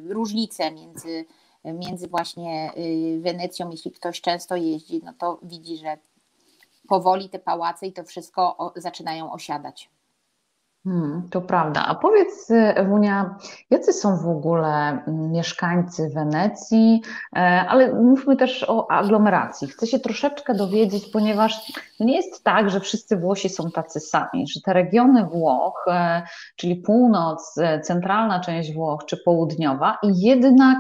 różnice między, między właśnie Wenecją, jeśli ktoś często jeździ, no to widzi, że powoli te pałace i to wszystko zaczynają osiadać. Hmm, to prawda. A powiedz, Ewunia, jacy są w ogóle mm, mieszkańcy Wenecji, e, ale mówmy też o aglomeracji. Chcę się troszeczkę dowiedzieć, ponieważ nie jest tak, że wszyscy Włosi są tacy sami, że te regiony Włoch, e, czyli północ, e, centralna część Włoch czy południowa, jednak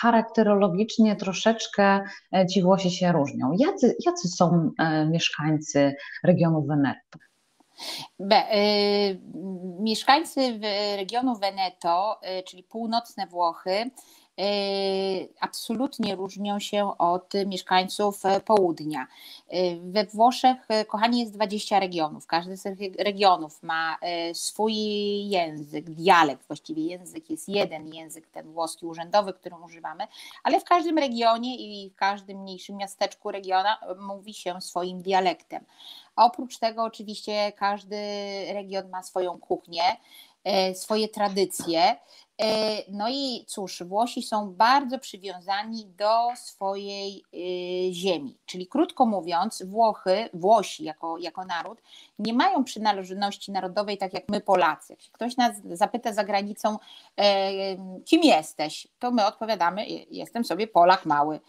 charakterologicznie troszeczkę ci Włosi się różnią. Jacy, jacy są mieszkańcy regionu Weneto? Be, y, mieszkańcy regionu Veneto, y, czyli północne Włochy, absolutnie różnią się od mieszkańców e, południa. Y, we Włoszech, e, kochani, jest 20 regionów. Każdy z tych regionów ma e, swój język, dialekt, właściwie język jest jeden język, ten włoski urzędowy, który używamy, ale w każdym regionie i w każdym mniejszym miasteczku regiona mówi się swoim dialektem. Oprócz tego, oczywiście, każdy region ma swoją kuchnię. swoje tradycje. No i cóż, Włosi są bardzo przywiązani do swojej ziemi. Czyli krótko mówiąc, Włochy, Włosi jako, jako naród nie mają przynależności narodowej tak jak my Polacy. Ktoś nas zapyta za granicą, kim jesteś, to my odpowiadamy, jestem sobie Polak mały.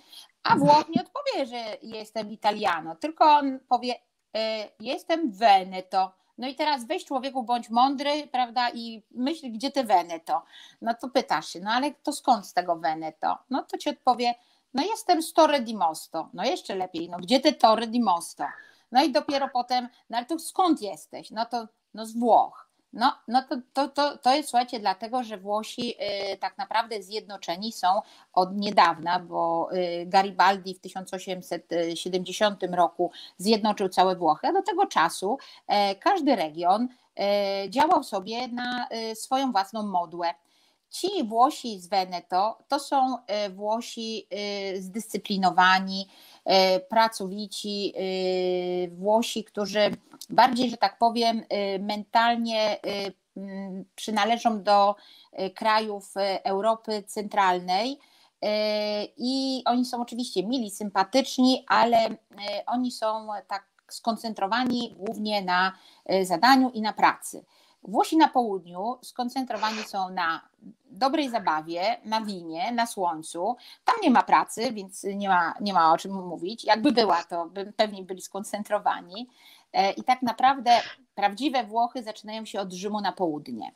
A Włoch nie odpowie, że jestem Italiano, tylko on powie, e, jestem Veneto. No i teraz weź człowieku, bądź mądry, prawda, i myśl, gdzie te Veneto. No to pytasz się, no ale to skąd z tego Veneto? No to ci odpowie, no jestem z Torre di Mosto. No jeszcze lepiej, no gdzie te Torre di Mosto? No i dopiero potem, no ale to skąd jesteś? No to no z Włoch. No, no to, to, to, to jest, słuchajcie, dlatego, że Włosi y, tak naprawdę zjednoczeni są od niedawna, bo y, Garibaldi w 1870 roku zjednoczył całe Włochy, a do tego czasu y, każdy region y, działał sobie na y, swoją własną modłę. Ci Włosi z Veneto to są y, Włosi zdyscyplinowani, pracowici, Włosi, którzy bardziej, że tak powiem, y, mentalnie y, mm, przynależą do y, krajów Europy Centralnej. I oni są oczywiście mili, sympatyczni, ale oni są tak skoncentrowani głównie na zadaniu i na pracy. Włosi na południu skoncentrowani są na dobrej zabawie, na winie, na słońcu. Tam nie ma pracy, więc nie ma, nie ma o czym mówić. Jakby była, to by pewnie byli skoncentrowani. E, I tak naprawdę prawdziwe Włochy zaczynają się od Rzymu na południe.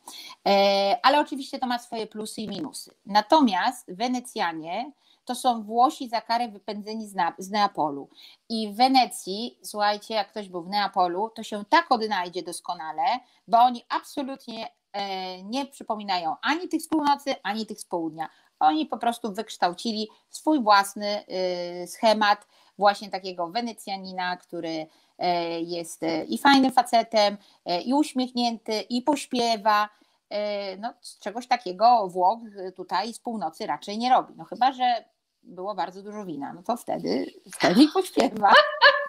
E, ale oczywiście to ma swoje plusy i minusy. Natomiast Wenecjanie to są Włosi za karę wypędzeni z, z Neapolu. I w Wenecji, słuchajcie, jak ktoś był w Neapolu, to się tak odnajdzie doskonale, bo oni absolutnie e, nie przypominają ani tych z północy, ani tych z południa. Oni po prostu wykształcili swój własny schemat właśnie takiego Wenecjanina, który E, jest e, i fajnym facetem, e, i uśmiechnięty, i pośpiewa. No, czegoś takiego Włoch tutaj z północy raczej nie robi. No chyba, że było bardzo dużo wina, no to wtedy, wtedy i pośpiewa.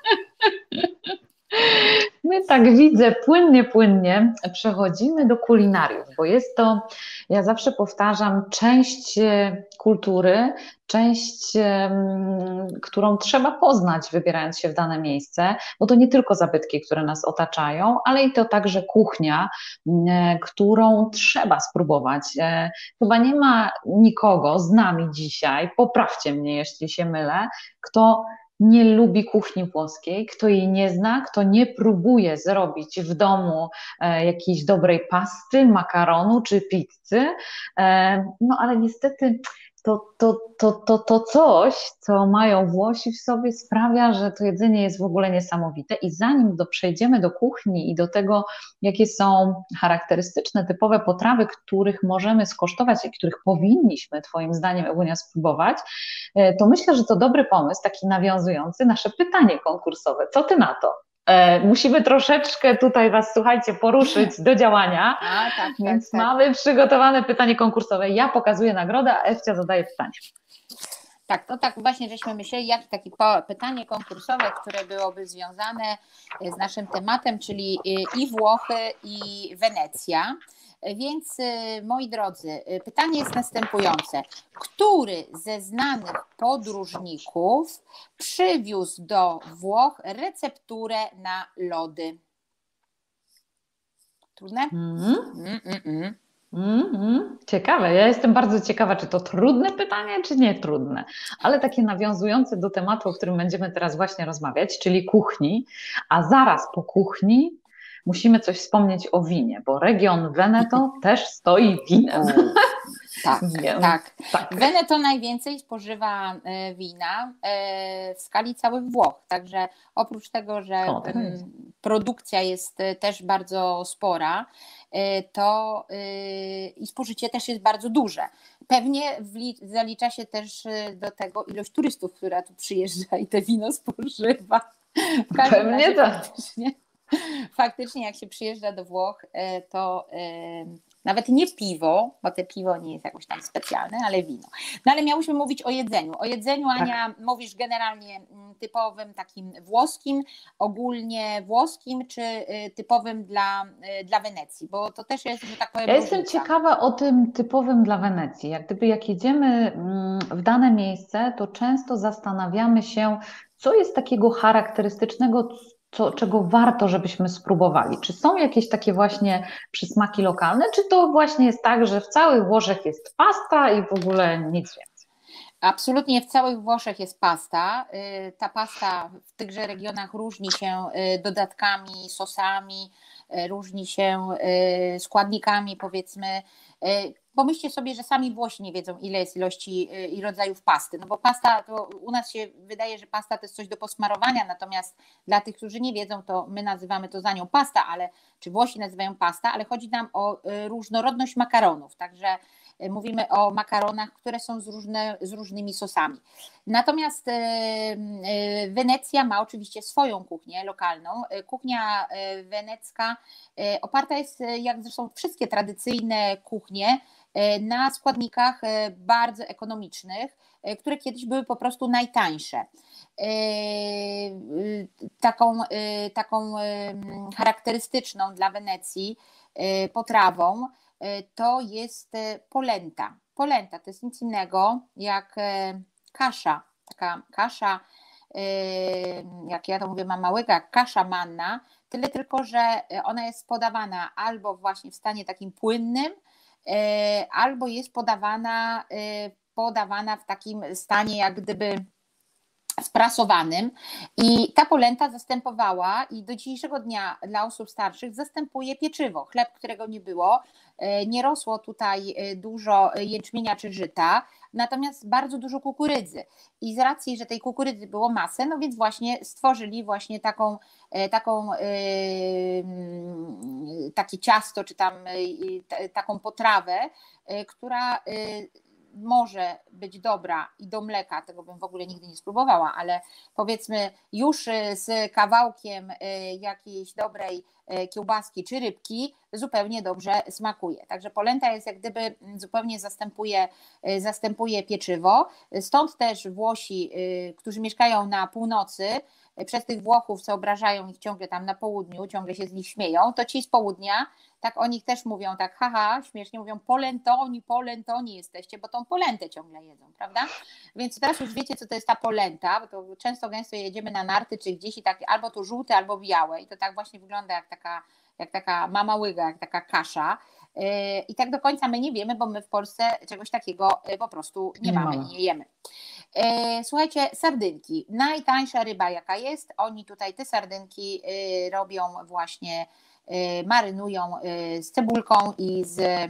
My tak widzę, płynnie, płynnie przechodzimy do kulinariów, bo jest to, ja zawsze powtarzam, część e, kultury, część, którą trzeba poznać, wybierając się w dane miejsce, bo to nie tylko zabytki, które nas otaczają, ale i to także kuchnia, e, którą trzeba spróbować. E, chyba nie ma nikogo z nami dzisiaj, poprawcie mnie, jeśli się mylę, kto nie lubi kuchni włoskiej, kto jej nie zna, kto nie próbuje zrobić w domu e, jakiejś dobrej pasty, makaronu czy pizzy. E, no ale niestety to, to, to, to, to coś, co mają Włosi w sobie, sprawia, że to jedzenie jest w ogóle niesamowite. I zanim do, przejdziemy do kuchni i do tego, jakie są charakterystyczne, typowe potrawy, których możemy skosztować i których powinniśmy, Twoim zdaniem, Ewunia, spróbować, e, to myślę, że to dobry pomysł, taki nawiązujący nasze pytanie konkursowe. Co Ty na to? E, musimy troszeczkę tutaj Was, słuchajcie, poruszyć do działania. A, tak, tak, więc tak. mamy przygotowane pytanie konkursowe. Ja pokazuję nagrodę, a Ewcia zadaje pytanie. Tak, to tak właśnie żeśmy myśleli, jak takie pytanie konkursowe, które byłoby związane z naszym tematem, czyli i Włochy, i Wenecja. Więc y, moi drodzy, y, pytanie jest następujące. Który ze znanych podróżników przywiózł do Włoch recepturę na lody? Trudne? Mm. Mm, mm, mm. Mm, ciekawe. Ja jestem bardzo ciekawa, czy to trudne pytanie, czy nie trudne, ale takie nawiązujące do tematu, o którym będziemy teraz właśnie rozmawiać, czyli kuchni, a zaraz po kuchni musimy coś wspomnieć o winie, bo region Veneto też stoi winem. Tak, tak, tak. Veneto najwięcej spożywa e, wina e, w skali całych Włoch, także oprócz tego, że o, produkcja jest e, też bardzo spora, to i spożycie też jest bardzo duże. Pewnie zalicza się też do tego ilość turystów, która tu przyjeżdża i te wino spożywa. Pewnie razie, tak. Faktycznie, jak się przyjeżdża do Włoch, e, to e, Nawet nie piwo, bo te piwo nie jest jakoś tam specjalne, ale wino. No ale miałyśmy mówić o jedzeniu. O jedzeniu, tak. Ania, tak. mówisz generalnie mm, typowym, takim włoskim, ogólnie włoskim, czy y, typowym dla, dla Wenecji? Bo to też jest, że tak powiem. Ja jestem ciekawa o tym typowym dla Wenecji. Jak gdyby jak jedziemy mm, w dane miejsce, to często zastanawiamy się, co jest takiego charakterystycznego, co, czego warto, żebyśmy spróbowali? Czy są jakieś takie właśnie przysmaki lokalne, czy to właśnie jest tak, że w całych Włoszech jest pasta i w ogóle nic więcej? Absolutnie w całych Włoszech jest pasta. Y, ta pasta w tychże regionach różni się y, dodatkami, sosami, różni się składnikami, powiedzmy. Pomyślcie sobie, że sami Włosi nie wiedzą, ile jest ilości i rodzajów pasty. No bo pasta, to u nas się wydaje, że pasta to jest coś do posmarowania, natomiast dla tych, którzy nie wiedzą, to my nazywamy to za nią pasta, ale czy Włosi nazywają pasta, ale chodzi nam o różnorodność makaronów. Także E, mówimy o makaronach, które są z, różne, z różnymi sosami. Natomiast e, e, Wenecja ma oczywiście swoją kuchnię lokalną. Kuchnia wenecka oparta jest, jak zresztą wszystkie tradycyjne kuchnie, na składnikach bardzo ekonomicznych, które kiedyś były po prostu najtańsze. Taką, taką charakterystyczną dla Wenecji potrawą E, to jest e, polenta. Polenta to jest nic innego jak e, kasza, taka kasza, jak ja to mówię, mama łyga, kasza manna, tyle tylko, że ona jest podawana albo właśnie w stanie takim płynnym, albo jest podawana, podawana w takim stanie jak gdyby sprasowanym. I ta polenta zastępowała i do dzisiejszego dnia dla osób starszych zastępuje pieczywo, chleb, którego nie było, e, nie rosło tutaj e, dużo jęczmienia czy żyta, natomiast bardzo dużo kukurydzy. I z racji, że tej kukurydzy było masę, no więc właśnie stworzyli właśnie taką, e, taką takie ciasto czy tam taką potrawę, która może być dobra i do mleka, tego bym w ogóle nigdy nie spróbowała, ale powiedzmy już y, z kawałkiem y, jakiejś dobrej y, kiełbaski czy rybki zupełnie dobrze smakuje. Także polenta jest jak gdyby mm, zupełnie zastępuje, zastępuje pieczywo. Stąd też Włosi, którzy mieszkają na północy, przez tych Włochów, co obrażają ich ciągle tam na południu, ciągle się z nich śmieją, to ci z południa tak o nich też mówią tak, haha, śmiesznie mówią polentoni, polentoni jesteście, bo tą polentę ciągle jedzą, prawda? Więc teraz już wiecie, co to jest ta polenta, bo to często gęsto jedziemy na narty czy gdzieś i tak, albo to żółte, albo białe i to tak właśnie wygląda jak taka, jak taka mama łyga, jak taka kasza. Yy, I tak do końca my nie wiemy, bo my w Polsce czegoś takiego yy, po prostu nie, nie mamy, nie jemy. Yy, słuchajcie, sardynki. Najtańsza ryba, jaka jest, oni tutaj te sardynki robią właśnie Y, marynują z cebulką i z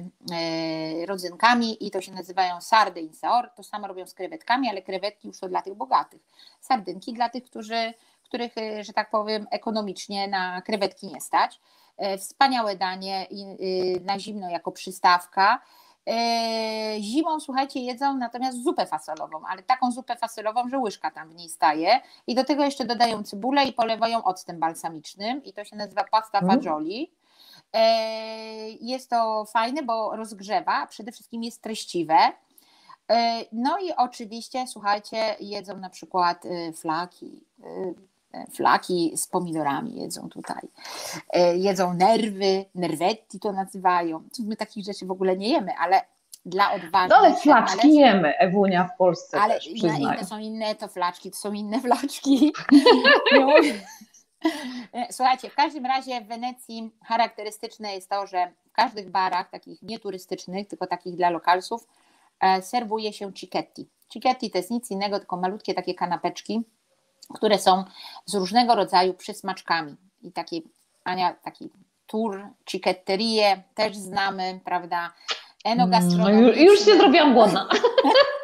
rodzynkami i to się nazywają sardy in saor. To samo robią z krewetkami, ale krewetki już to dla tych bogatych. Sardynki dla tych, którzy, których, że tak powiem, ekonomicznie na krewetki nie stać. Wspaniałe danie na zimno jako przystawka. E, zimą, słuchajcie, jedzą natomiast zupę fasolową, ale taką zupę fasolową, że łyżka tam w niej staje. I do tego jeszcze dodają cebulę i polewają octem balsamicznym i to się nazywa pasta mm. fagioli. E, jest to fajne, bo rozgrzewa, przede wszystkim jest treściwe. E, no i oczywiście, słuchajcie, jedzą na przykład flaki, flaki z pomidorami jedzą tutaj. E, jedzą nerwy, nerwetti to nazywają. My takich rzeczy w ogóle nie jemy, ale dla odważnych. No ale flaczki ale... jemy, Ewunia w Polsce Ale też, inne są inne, to flaczki, to są inne flaczki. E, słuchajcie, w każdym razie w Wenecji charakterystyczne jest to, że w każdych barach, takich nieturystycznych, tylko takich dla lokalsów, e, serwuje się cicchetti. Cicchetti to jest nic innego, tylko malutkie takie kanapeczki, które są z różnego rodzaju przysmaczkami. I takie, Ania, taki tour, cicketterie też znamy, prawda? Enogastronomiczne. No, już, już się zrobiłam głodna.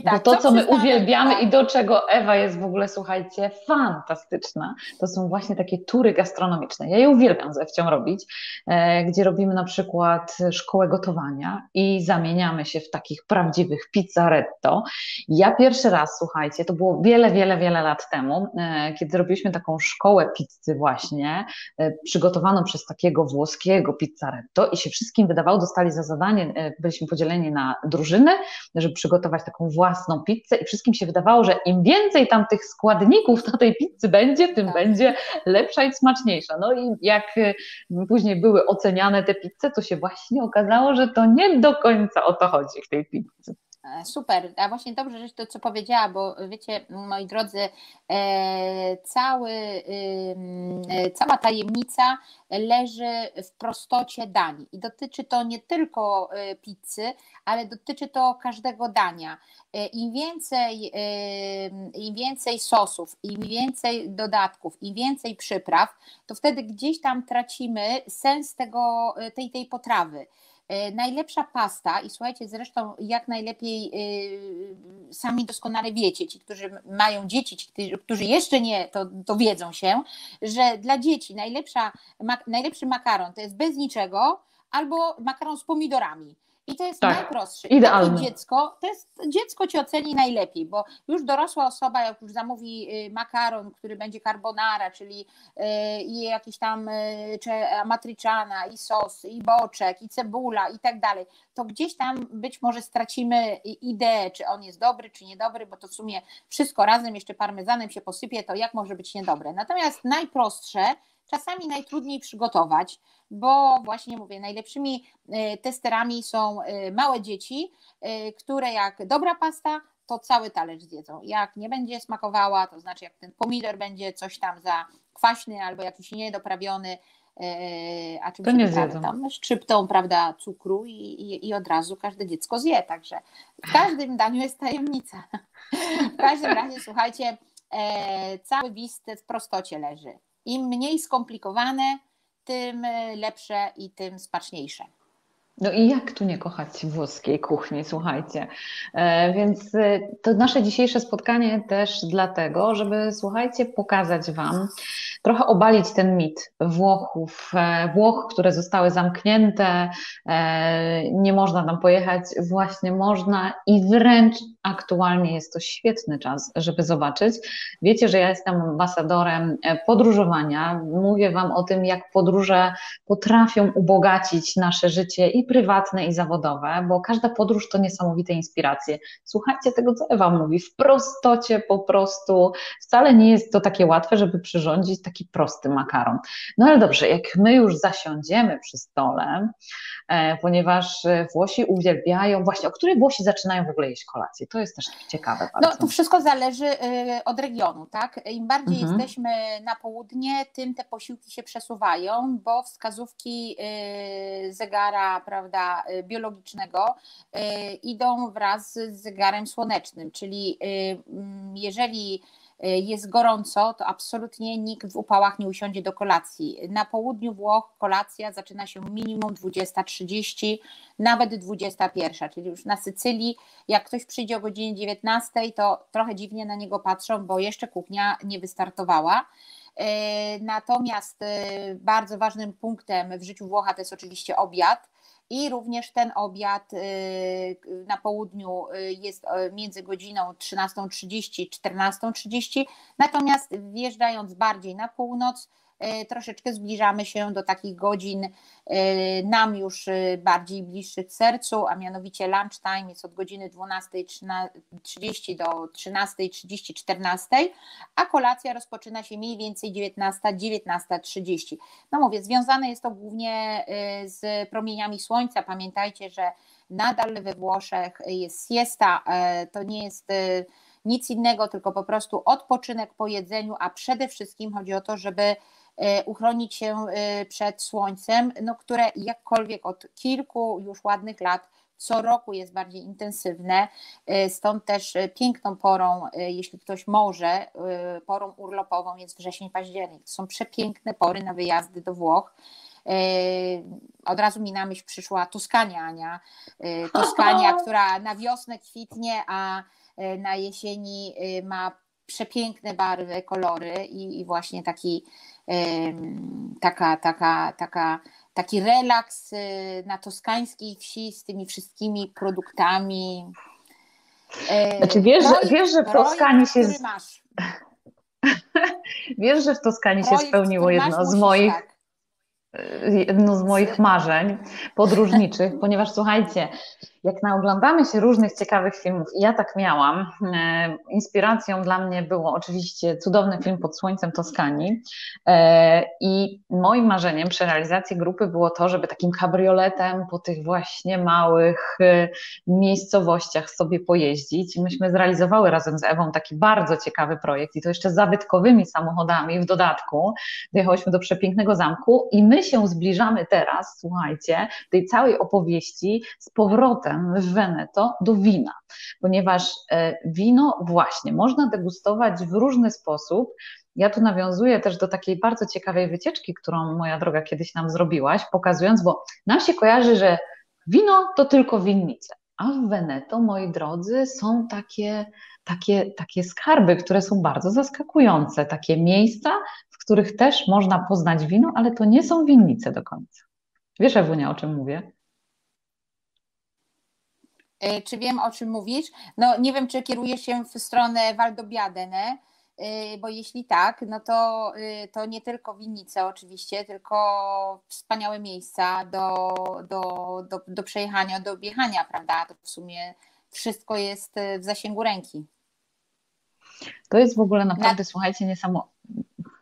Tak, Bo to, co my uwielbiamy i do czego Ewa jest w ogóle, słuchajcie, fantastyczna, to są właśnie takie tury gastronomiczne. Ja je uwielbiam z Ewcią robić, e, gdzie robimy na przykład szkołę gotowania i zamieniamy się w takich prawdziwych pizzaretto. Ja pierwszy raz, słuchajcie, to było wiele, wiele, wiele lat temu, e, kiedy robiliśmy taką szkołę pizzy właśnie, e, przygotowaną przez takiego włoskiego pizzaretto i się wszystkim wydawało, dostali za zadanie, byliśmy podzieleni na drużyny, żeby przygotować taką własną pizzę i wszystkim się wydawało, że im więcej tam tych składników na tej pizzy będzie, tym tak. będzie lepsza i smaczniejsza. No i jak y, później były oceniane te pizze, to się właśnie okazało, że to nie do końca o to chodzi w tej pizzy. E, super, a właśnie dobrze, że to co powiedziała, bo wiecie, moi drodzy, e, cały, e, cała tajemnica leży w prostocie dań i dotyczy to nie tylko pizzy, ale dotyczy to każdego dania. Im więcej, im więcej sosów, im więcej dodatków, im więcej przypraw, to wtedy gdzieś tam tracimy sens tego, tej, tej potrawy. E, najlepsza pasta, i słuchajcie, zresztą jak najlepiej e, sami doskonale wiecie, ci, którzy mają dzieci, ci, którzy jeszcze nie, to, to wiedzą się, że dla dzieci najlepsza, najlepszy makaron to jest bez niczego albo makaron z pomidorami. I to jest tak, najprostsze. Idealne. dziecko, to jest, dziecko ci oceni najlepiej, bo już dorosła osoba, jak już zamówi y, makaron, który będzie carbonara, czyli y, i jakiś tam y, czy matriciana, i sos, i boczek, i cebula, i tak dalej, to gdzieś tam być może stracimy ideę, czy on jest dobry, czy niedobry, bo to w sumie wszystko razem jeszcze parmezanem się posypie, to jak może być niedobre. Natomiast najprostsze, czasami najtrudniej przygotować, bo właśnie mówię, najlepszymi e, testerami są e, małe dzieci, e, które jak dobra pasta, to cały talerz zjedzą. Jak nie będzie smakowała, to znaczy jak ten pomidor będzie coś tam za kwaśny albo jakiś niedoprawiony, a czymś to nie zjedzą. tam szczyptą, prawda, cukru i, i, i, od razu każde dziecko zje, także w każdym daniu jest tajemnica. W każdym razie, słuchajcie, cały wist w prostocie leży. Im mniej skomplikowane, tym lepsze i tym smaczniejsze. No i jak tu nie kochać włoskiej kuchni, słuchajcie. E, więc e, to nasze dzisiejsze spotkanie też dlatego, żeby, słuchajcie, pokazać Wam, trochę obalić ten mit Włochów, e, Włoch, które zostały zamknięte, nie można tam pojechać, właśnie można i wręcz aktualnie jest to świetny czas, żeby zobaczyć. Wiecie, że ja jestem ambasadorem podróżowania, mówię Wam o tym, jak podróże potrafią ubogacić nasze życie i prywatne, i zawodowe, bo każda podróż to niesamowite inspiracje. Słuchajcie tego, co Ewa mówi, w prostocie po prostu. Wcale nie jest to takie łatwe, żeby przyrządzić taki prosty makaron. No ale dobrze, jak my już zasiądziemy przy stole, e, ponieważ Włosi uwielbiają, właśnie, o której Włosi zaczynają w ogóle jeść kolację? To jest też ciekawe bardzo. No, to wszystko zależy y, od regionu, tak? Im bardziej mhm. jesteśmy na południe, tym te posiłki się przesuwają, bo wskazówki y, zegara, prawda, y, biologicznego idą wraz z zegarem słonecznym, czyli jeżeli jest gorąco, to absolutnie nikt w upałach nie usiądzie do kolacji. Na południu Włoch kolacja zaczyna się minimum 20.30, nawet 21, czyli już na Sycylii, jak ktoś przyjdzie o godzinie 19, to trochę dziwnie na niego patrzą, bo jeszcze kuchnia nie wystartowała. Y, natomiast y, bardzo ważnym punktem w życiu Włocha to jest oczywiście obiad i również ten obiad y, na południu y, jest y, między godziną 13.30 i 14.30, natomiast wjeżdżając bardziej na północ, troszeczkę zbliżamy się do takich godzin e, nam już e, bardziej bliższych sercu, a mianowicie lunchtime jest od godziny 12.30 do 13.30, 14, a kolacja rozpoczyna się mniej więcej 19, 19.30. No mówię, związane jest to głównie z promieniami słońca. Pamiętajcie, że nadal we Włoszech jest siesta, to nie jest nic innego, tylko po prostu odpoczynek po jedzeniu, a przede wszystkim chodzi o to, żeby E, uchronić się e, przed słońcem, no, które jakkolwiek od kilku już ładnych lat co roku jest bardziej intensywne, e, stąd też piękną porą, jeśli ktoś może, porą urlopową jest wrzesień, październik. To są przepiękne pory na wyjazdy do Włoch. Od razu mi na myśl przyszła Toskania, Ania. Toskania, która na wiosnę kwitnie, a na jesieni ma przepiękne barwy, kolory i, i właśnie taki, taka, taka, taka, taki relaks na toskańskiej wsi z tymi wszystkimi produktami. Znaczy wiesz, projekt, wiesz że w Toskanii się. Wiesz, że w Toskanii projekt, się spełniło jedno z moich. Tak jedno z moich marzeń podróżniczych, ponieważ słuchajcie, jak naoglądamy się różnych ciekawych filmów, i ja tak miałam, e, inspiracją dla mnie było oczywiście cudowny film pod słońcem Toskanii e, i moim marzeniem przy realizacji grupy było to, żeby takim kabrioletem po tych właśnie małych e, miejscowościach sobie pojeździć. Myśmy zrealizowały razem z Ewą taki bardzo ciekawy projekt i to jeszcze zabytkowymi samochodami w dodatku. Dojechałyśmy do przepięknego zamku i my się zbliżamy teraz, słuchajcie, tej całej opowieści z powrotem w Veneto do wina, ponieważ e, wino właśnie można degustować w różny sposób. Ja tu nawiązuję też do takiej bardzo ciekawej wycieczki, którą moja droga kiedyś nam zrobiłaś, pokazując, bo nam się kojarzy, że wino to tylko winnice, a w Veneto, moi drodzy, są takie, takie, takie skarby, które są bardzo zaskakujące, takie miejsca, w których też można poznać wino, ale to nie są winnice do końca. Wiesz, Ewunia, o czym mówię? E, czy wiem, o czym mówisz? No nie wiem, czy kierujesz się w stronę Waldobjadene, e, bo jeśli tak, no to, e, to nie tylko winnice oczywiście, tylko wspaniałe miejsca do, do, do, do przejechania, do objechania, prawda? To w sumie wszystko jest w zasięgu ręki. To jest w ogóle naprawdę, Na... słuchajcie, niesamowite.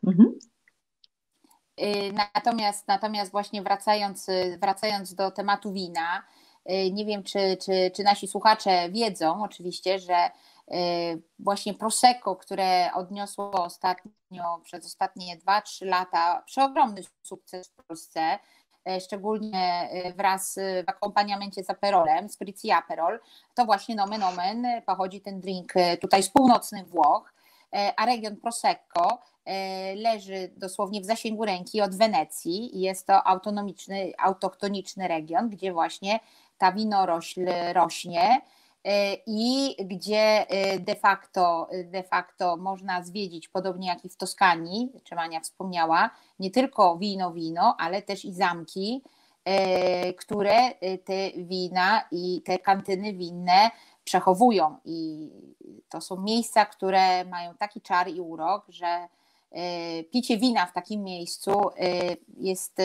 Mhm. Natomiast, natomiast właśnie wracając, wracając do tematu wina, nie wiem, czy, czy, czy nasi słuchacze wiedzą oczywiście, że y, właśnie Prosecco, które odniosło ostatnio, przez ostatnie 2-3 lata przeogromny sukces w Polsce, y, szczególnie wraz w akompaniamencie z Aperolem, z Prizi Aperol, to właśnie nomen omen pochodzi ten drink tutaj z północnych Włoch, a region Prosecco leży dosłownie w zasięgu ręki od Wenecji i jest to autonomiczny, autochtoniczny region, gdzie właśnie ta winorośl rośnie y, i gdzie y, de facto, de facto można zwiedzić, podobnie jak i w Toskanii, czy Mania wspomniała, nie tylko wino, wino, ale też i zamki, y, które te wina i te kantyny winne przechowują. I to są miejsca, które mają taki czar i urok, że picie wina w takim miejscu jest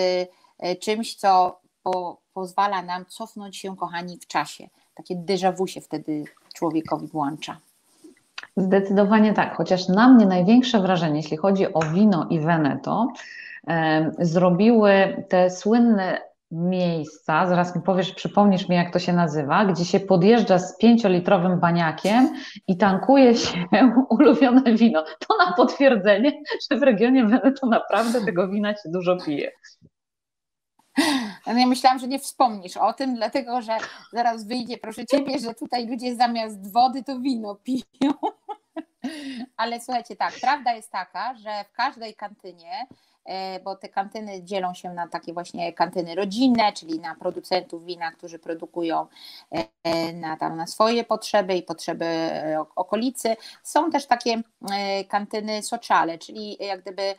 czymś, co po, pozwala nam cofnąć się, kochani, w czasie. Takie déjà vu się wtedy człowiekowi włącza. Zdecydowanie tak, chociaż na mnie największe wrażenie, jeśli chodzi o wino i Veneto, zrobiły te słynne miejsca, zaraz mi powiesz, przypomnisz mi jak to się nazywa, gdzie się podjeżdża z pięciolitrowym baniakiem i tankuje się ulubione wino. To na potwierdzenie, że w regionie Veneto naprawdę tego wina się dużo pije. Ja myślałam, że nie wspomnisz o tym, dlatego że zaraz wyjdzie, proszę ciebie, że tutaj ludzie zamiast wody to wino piją. Ale słuchajcie, tak, prawda jest taka, że w każdej kantynie bo te kantyny dzielą się na takie właśnie kantyny rodzinne, czyli na producentów wina, którzy produkują e, na, tam na swoje potrzeby i potrzeby e, okolicy. Są też takie kantyny soczale, czyli jak gdyby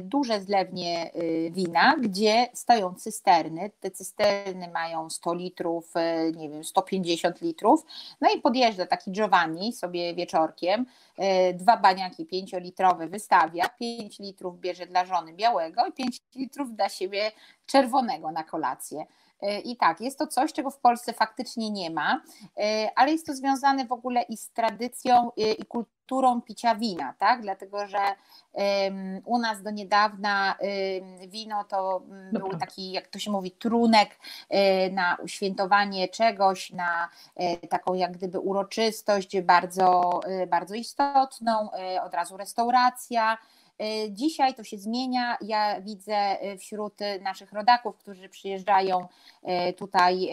duże zlewnie wina, gdzie stoją cysterny. Te cysterny mają 100 litrów, nie wiem, 150 litrów. No i podjeżdża taki Giovanni sobie wieczorkiem, dwa baniaki pięciolitrowe wystawia, 5 litrów bierze dla żony białego i 5 litrów dla siebie czerwonego na kolację. E, I tak, jest to coś, czego w Polsce faktycznie nie ma, e, ale jest to związane w ogóle i z tradycją e, i kulturą picia wina, tak? Dlatego, że u nas do niedawna wino to był taki, jak to się mówi, trunek na uświętowanie czegoś, na taką jak gdyby uroczystość bardzo, bardzo istotną, od razu restauracja dzisiaj to się zmienia. Ja widzę e, wśród naszych rodaków, którzy przyjeżdżają e, tutaj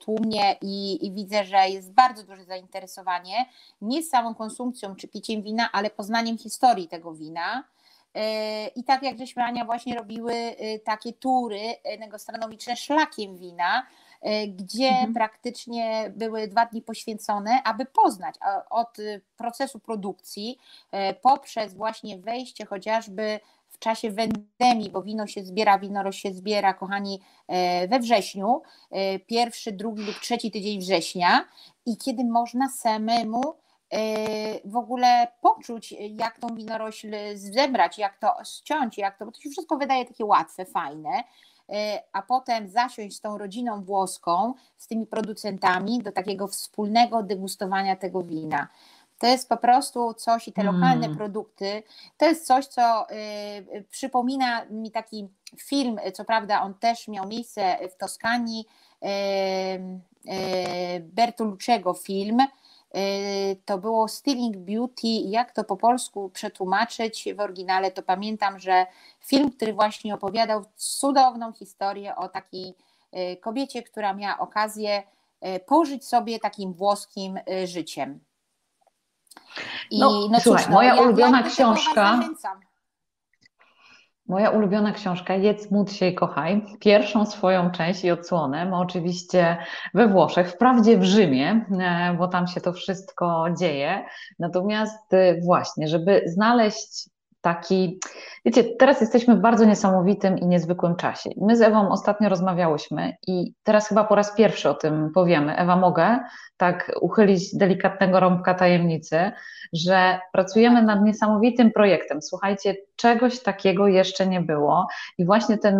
tłumnie i, i widzę, że jest bardzo duże zainteresowanie nie samą konsumpcją czy piciem wina, ale poznaniem historii tego wina I tak jak żeśmy Ania właśnie robiły takie tury gastronomiczne szlakiem wina, gdzie mhm. praktycznie były dwa dni poświęcone, aby poznać od procesu produkcji poprzez właśnie wejście chociażby w czasie wendemii, bo wino się zbiera, winorość się zbiera, kochani, e, we wrześniu, e, pierwszy, drugi lub trzeci tydzień września i kiedy można samemu e, w ogóle poczuć, jak tą winorośl zebrać, jak to ściąć, jak to, bo to się wszystko wydaje takie łatwe, fajne, a potem zasiąść z tą rodziną włoską, z tymi producentami do takiego wspólnego degustowania tego wina. To jest po prostu coś i te lokalne mm. produkty, to jest coś, co y, y, przypomina mi taki film, co prawda on też miał miejsce w Toskanii, y, y, Bertolucciego film, y, to było Stealing Beauty. Jak to po polsku przetłumaczyć w oryginale, to pamiętam, że film, który właśnie opowiadał cudowną historię o takiej y, kobiecie, która miała okazję pożyć sobie takim włoskim życiem. I, no, no słuchaj, cóż, no, moja ja, ulubiona ja książka. Moja ulubiona książka Jedz, módl się i kochaj. Pierwszą swoją część i odsłonę ma oczywiście we Włoszech, wprawdzie w Rzymie, e, bo tam się to wszystko dzieje. Natomiast e, właśnie, żeby znaleźć taki, wiecie, teraz jesteśmy w bardzo niesamowitym i niezwykłym czasie. My z Ewą ostatnio rozmawiałyśmy i teraz chyba po raz pierwszy o tym powiemy. Ewa, mogę tak uchylić delikatnego rąbka tajemnicy, że pracujemy nad niesamowitym projektem. Słuchajcie, czegoś takiego jeszcze nie było i właśnie ten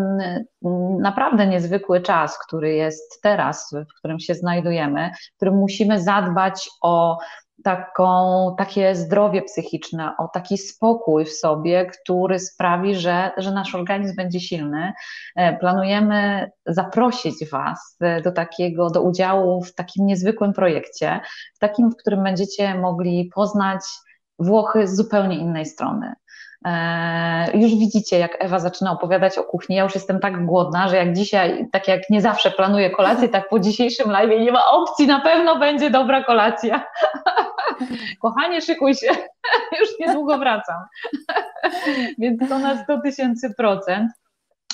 mm, naprawdę niezwykły czas, który jest teraz, w którym się znajdujemy, w którym musimy zadbać o taką, takie zdrowie psychiczne, o taki spokój w sobie, który sprawi, że, że nasz organizm będzie silny. E, planujemy zaprosić Was do takiego, do udziału w takim niezwykłym projekcie, w takim, w którym będziecie mogli poznać Włochy z zupełnie innej strony. E, już widzicie, jak Ewa zaczyna opowiadać o kuchni. Ja już jestem tak głodna, że jak dzisiaj, tak jak nie zawsze planuję kolację, tak po dzisiejszym live nie ma opcji, na pewno będzie dobra kolacja. Kochanie, szykuj się, już niedługo wracam. Więc to na 100 tysięcy procent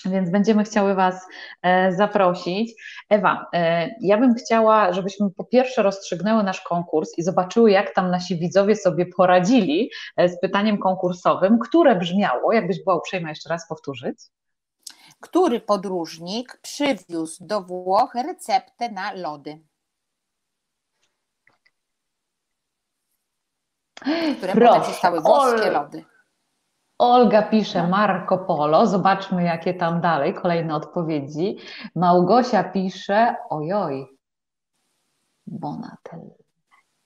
więc będziemy chciały Was e, zaprosić. Ewa, e, ja bym chciała, żebyśmy po pierwsze rozstrzygnęły nasz konkurs i zobaczyły, jak tam nasi widzowie sobie poradzili e, z pytaniem konkursowym, które brzmiało, jakbyś była uprzejma jeszcze raz powtórzyć. Który podróżnik przywiózł do Włoch receptę na lody? Które Proszę, potem zostały włoskie lody. Olga pisze Marco Polo, zobaczmy jakie tam dalej, kolejne odpowiedzi. Małgosia pisze, ojoj, Bonatel.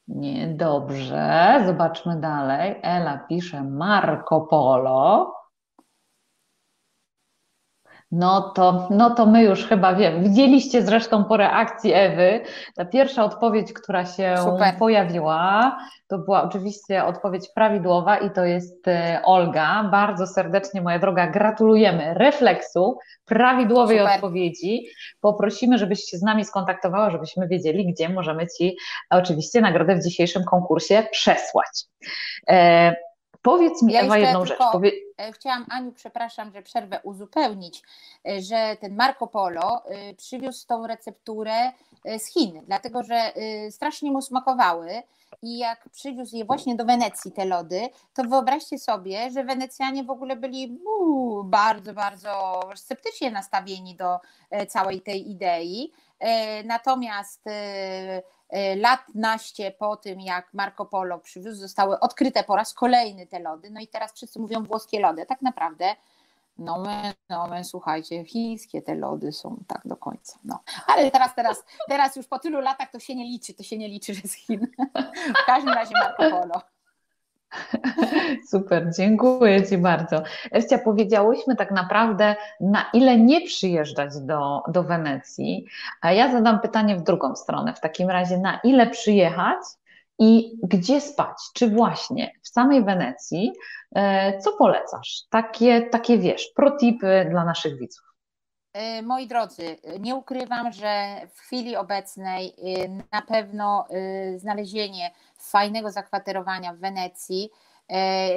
Niedobrze, zobaczmy dalej. Ela pisze Marco Polo. No to, no to my już chyba wiemy. Widzieliście zresztą po reakcji Ewy, ta pierwsza odpowiedź, która się Super. pojawiła, to była oczywiście odpowiedź prawidłowa i to jest e, Olga. Bardzo serdecznie, moja droga, gratulujemy refleksu, prawidłowej Super. odpowiedzi. Poprosimy, żebyś się z nami skontaktowała, żebyśmy wiedzieli, gdzie możemy Ci oczywiście nagrodę w dzisiejszym konkursie przesłać. E, Powiedz mi, ja Ewa, jedną rzecz. Powie... E, chciałam, Aniu, przepraszam, że przerwę, uzupełnić, e, że ten Marco Polo e, przywiózł tą recepturę z Chin, dlatego że strasznie mu smakowały i jak przywiózł je właśnie do Wenecji, te lody, to wyobraźcie sobie, że Wenecjanie w ogóle byli uu, bardzo, bardzo sceptycznie nastawieni do całej tej idei. Natomiast lat naście po tym, jak Marco Polo przywiózł, zostały odkryte po raz kolejny te lody. No i teraz wszyscy mówią włoskie lody. Tak naprawdę, no my, no my słuchajcie, chińskie te lody są tak do końca. No. Ale teraz, teraz, teraz już po tylu latach to się nie liczy, to się nie liczy, że z Chin. W każdym razie Marco Polo. Super, dziękuję Ci bardzo. Ewcia, powiedziałyśmy tak naprawdę, na ile nie przyjeżdżać do, do Wenecji, a ja zadam pytanie w drugą stronę. W takim razie, na ile przyjechać i gdzie spać? Czy właśnie w samej Wenecji? E, co polecasz? Takie, takie wiesz, protipy dla naszych widzów. E, moi drodzy, nie ukrywam, że w chwili obecnej e, na pewno znalezienie fajnego zakwaterowania w Wenecji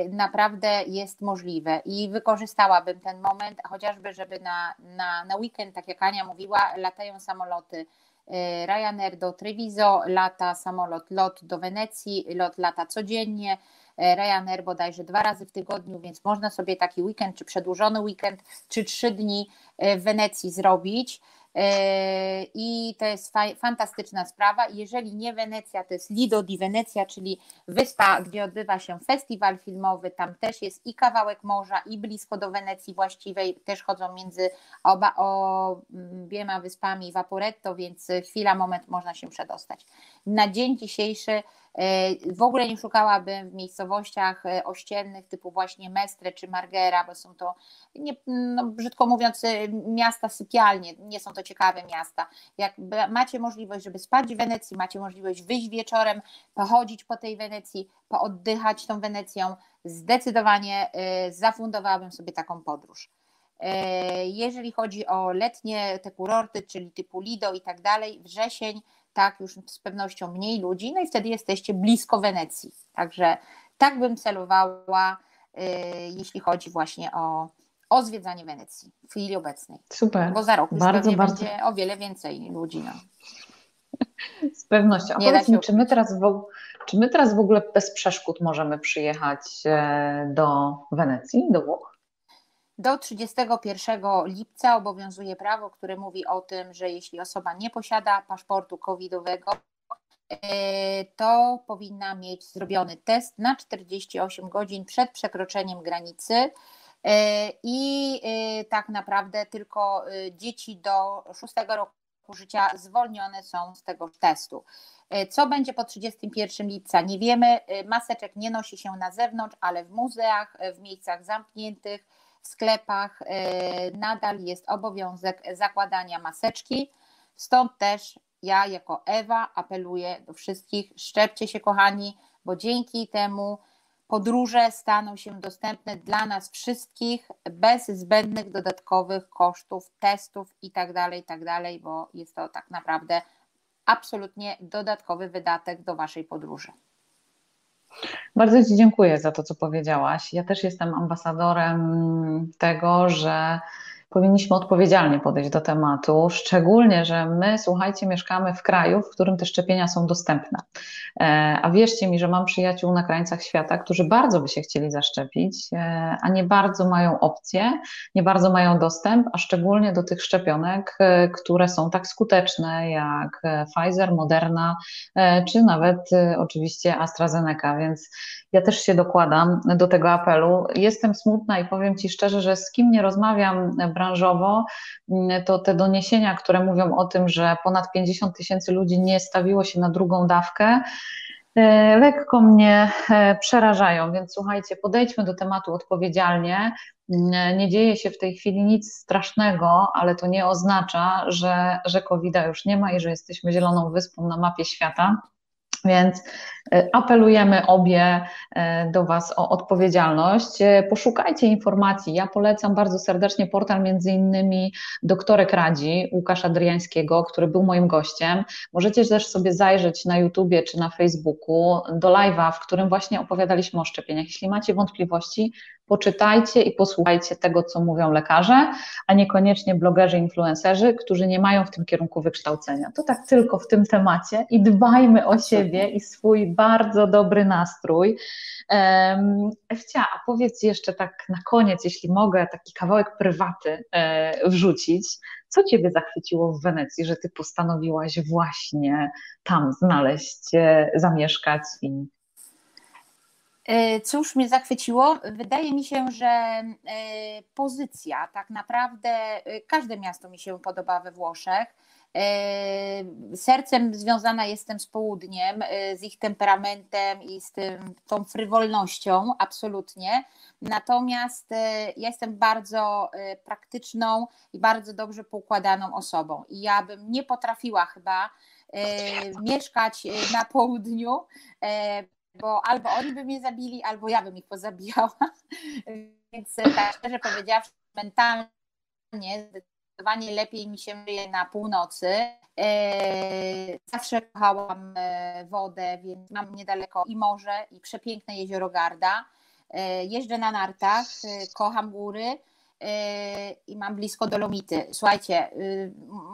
naprawdę jest możliwe i wykorzystałabym ten moment, chociażby, żeby na, na, na weekend, tak jak Ania mówiła, latają samoloty Ryanair do Treviso, lata samolot LOT do Wenecji, LOT lata codziennie, Ryanair bodajże dwa razy w tygodniu, więc można sobie taki weekend, czy przedłużony weekend, czy trzy dni w Wenecji zrobić. E, I to jest fa fantastyczna sprawa. Jeżeli nie Wenecja, to jest Lido di Wenecja, czyli wyspa, gdzie odbywa się festiwal filmowy. Tam też jest i kawałek morza, i blisko do Wenecji właściwej. Też chodzą między oba obiema wyspami Vaporetto, więc chwila, moment można się przedostać. Na dzień dzisiejszy w ogóle nie szukałabym w miejscowościach e, ościennych typu właśnie Mestre czy Margera, bo są to, nie, no, brzydko mówiąc, e, miasta sypialnie, nie są to ciekawe miasta. Jak macie możliwość, żeby spać w Wenecji, macie możliwość wyjść wieczorem, pochodzić po tej Wenecji, pooddychać tą Wenecją, zdecydowanie zafundowałabym sobie taką podróż. Jeżeli chodzi o letnie te kurorty, czyli typu Lido i tak dalej, wrzesień, tak, już z pewnością mniej ludzi, no i wtedy jesteście blisko Wenecji. Także tak bym celowała, y, jeśli chodzi właśnie o, o zwiedzanie Wenecji w chwili obecnej. Super. Bo za rok bardzo, bardzo... będzie o wiele więcej ludzi. No. Z pewnością. A powiedz mi, czy my, teraz w, czy my teraz w ogóle bez przeszkód możemy przyjechać e, do Wenecji, do Włoch? Do 31 lipca obowiązuje prawo, które mówi o tym, że jeśli osoba nie posiada paszportu covidowego, e, to powinna mieć zrobiony test na 48 godzin przed przekroczeniem granicy. E, I e, tak naprawdę tylko dzieci do 6 roku życia zwolnione są z tego testu. Co będzie po 31 lipca? Nie wiemy. Maseczek nie nosi się na zewnątrz, ale w muzeach, w miejscach zamkniętych w sklepach e, nadal jest obowiązek zakładania maseczki. Stąd też ja jako Ewa apeluję do wszystkich, szczepcie się kochani, bo dzięki temu podróże staną się dostępne dla nas wszystkich bez zbędnych dodatkowych kosztów, testów itd., tak itd., tak bo jest to tak naprawdę absolutnie dodatkowy wydatek do Waszej podróży. Bardzo Ci dziękuję za to, co powiedziałaś. Ja też jestem ambasadorem tego, że powinniśmy odpowiedzialnie podejść do tematu, szczególnie, że my, słuchajcie, mieszkamy w kraju, w którym te szczepienia są dostępne. E, a wierzcie mi, że mam przyjaciół na krańcach świata, którzy bardzo by się chcieli zaszczepić, e, a nie bardzo mają opcje, nie bardzo mają dostęp, a szczególnie do tych szczepionek, e, które są tak skuteczne jak Pfizer, Moderna, czy nawet oczywiście AstraZeneca, więc ja też się dokładam do tego apelu. Jestem smutna i powiem Ci szczerze, że z kim nie rozmawiam branżowo, mm, to te doniesienia, które mówią o tym, że ponad 50 tysięcy ludzi nie stawiło się na drugą dawkę, e, lekko mnie e, przerażają, więc słuchajcie, podejdźmy do tematu odpowiedzialnie. Mm, nie dzieje się w tej chwili nic strasznego, ale to nie oznacza, że, że COVID-a już nie ma i że jesteśmy zieloną wyspą na mapie świata. Więc e, apelujemy obie e, do Was o odpowiedzialność. E, poszukajcie informacji. Ja polecam bardzo serdecznie portal między innymi doktorek Radzi Łukasz Adriańskiego, który był moim gościem. Możecie też sobie zajrzeć na YouTubie czy na Facebooku do live'a, w którym właśnie opowiadaliśmy o szczepieniach. Jeśli macie wątpliwości, poczytajcie i posłuchajcie tego, co mówią lekarze, a niekoniecznie blogerzy, influencerzy, którzy nie mają w tym kierunku wykształcenia. To tak tylko w tym temacie i dbajmy o siebie i swój bardzo dobry nastrój. Ewcia, a powiedz jeszcze tak na koniec, jeśli mogę, taki kawałek prywaty e, wrzucić. Co Ciebie zachwyciło w Wenecji, że Ty postanowiłaś właśnie tam znaleźć, e, zamieszkać i cóż mnie zachwyciło? Wydaje mi się, że e, pozycja, tak naprawdę e, każde miasto mi się podoba we Włoszech. Sercem związana jestem z południem, z ich temperamentem i z tym, tą frywolnością, absolutnie. Natomiast ja jestem bardzo praktyczną i bardzo dobrze poukładaną osobą. I ja bym nie potrafiła chyba mieszkać na południu bo albo oni by mnie zabili, albo ja bym ich pozabijała. Więc tak szczerze powiedziawszy, mentalnie zdecydowanie lepiej mi się żyje na północy. Zawsze kochałam wodę, więc mam niedaleko i morze, i przepiękne jezioro Garda. Jeżdżę na nartach, kocham góry i mam blisko Dolomity. Słuchajcie,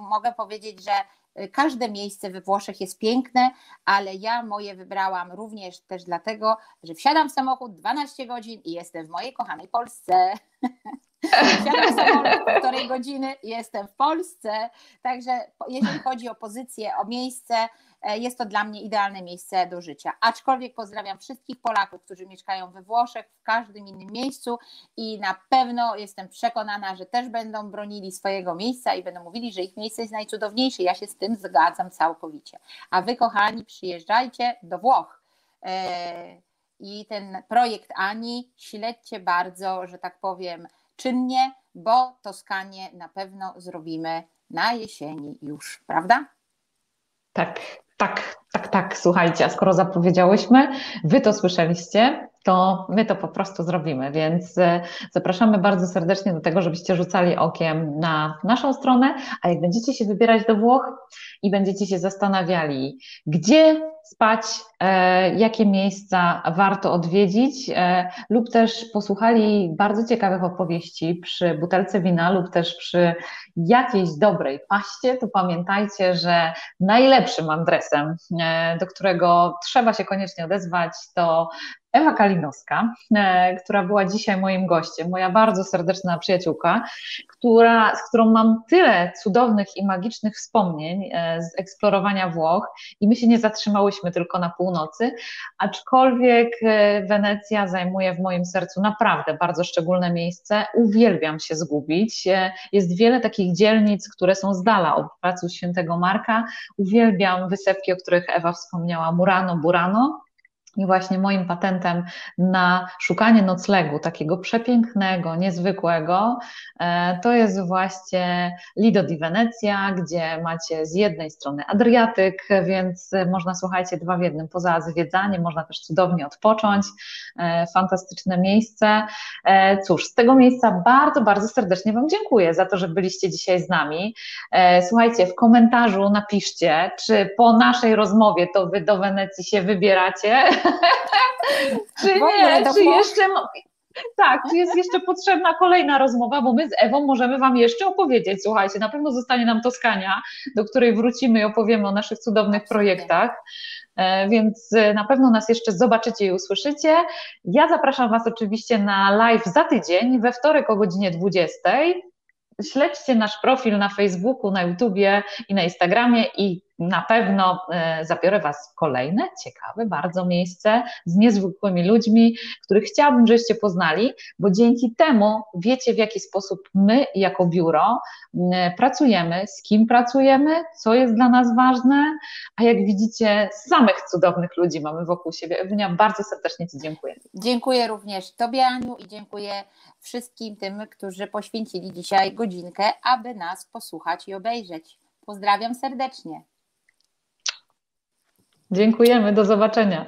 mogę powiedzieć, że Każde miejsce we Włoszech jest piękne, ale ja moje wybrałam również też dlatego, że wsiadam w samochód 12 godzin i jestem w mojej kochanej Polsce. Wsiadam samochód półtorej godziny jestem w Polsce. Także jeżeli chodzi o pozycję, o miejsce, E, jest to dla mnie idealne miejsce do życia. Aczkolwiek pozdrawiam wszystkich Polaków, którzy mieszkają we Włoszech, w każdym innym miejscu i na pewno jestem przekonana, że też będą bronili swojego miejsca i będą mówili, że ich miejsce jest najcudowniejsze. Ja się z tym zgadzam całkowicie. A wy, kochani, przyjeżdżajcie do Włoch. E, I ten projekt Ani śledźcie bardzo, że tak powiem, czynnie, bo Toskanie na pewno zrobimy na jesieni już, prawda? Tak, tak, tak, tak, słuchajcie, a skoro zapowiedziałyśmy, wy to słyszeliście, to my to po prostu zrobimy. Więc e, zapraszamy bardzo serdecznie do tego, żebyście rzucali okiem na naszą stronę, a jak będziecie się wybierać do Włoch i będziecie się zastanawiali, gdzie spać, e, jakie miejsca warto odwiedzić, e, lub też posłuchali bardzo ciekawych opowieści przy butelce wina, lub też przy jakiejś dobrej paście, to pamiętajcie, że najlepszym adresem, do którego trzeba się koniecznie odezwać, to Ewa Kalinowska, e, która była dzisiaj moim gościem, moja bardzo serdeczna przyjaciółka, która, z którą mam tyle cudownych i magicznych wspomnień e, z eksplorowania Włoch i my się nie zatrzymałyśmy tylko na północy, aczkolwiek e, Wenecja zajmuje w moim sercu naprawdę bardzo szczególne miejsce. Uwielbiam się zgubić. Jest wiele takich dzielnic, które są z dala od placu Świętego Marka. Uwielbiam wysepki, o których Ewa wspomniała, Murano, Burano i właśnie moim patentem na szukanie noclegu, takiego przepięknego, niezwykłego, e, to jest właśnie Lido di Venezia, gdzie macie z jednej strony Adriatyk, więc można, słuchajcie, dwa w jednym, poza zwiedzaniem, można też cudownie odpocząć, e, fantastyczne miejsce. E, cóż, z tego miejsca bardzo, bardzo serdecznie Wam dziękuję za to, że byliście dzisiaj z nami. Słuchajcie, w komentarzu napiszcie, czy po naszej rozmowie to Wy do Wenecji się wybieracie, czy nie, czy jeszcze. Tak, czy jest jeszcze potrzebna kolejna rozmowa, bo my z Ewą możemy Wam jeszcze opowiedzieć. Słuchajcie, na pewno zostanie nam Toskania, do której wrócimy i opowiemy o naszych cudownych projektach. E, więc e, na pewno nas jeszcze zobaczycie i usłyszycie. Ja zapraszam Was oczywiście na live za tydzień, we wtorek o godzinie 20. Śledźcie nasz profil na Facebooku, na YouTubie i na Instagramie i na pewno e, zabiorę Was w kolejne ciekawe bardzo miejsce z niezwykłymi ludźmi, których chciałabym, żebyście poznali, bo dzięki temu wiecie, w jaki sposób my jako biuro pracujemy, z kim pracujemy, co jest dla nas ważne, a jak widzicie, samych cudownych ludzi mamy wokół siebie. Ewunia, bardzo serdecznie Ci dziękuję. Dziękuję również Tobie, Aniu, i dziękuję wszystkim tym, którzy poświęcili dzisiaj godzinkę, aby nas posłuchać i obejrzeć. Pozdrawiam serdecznie. Dziękujemy, do zobaczenia.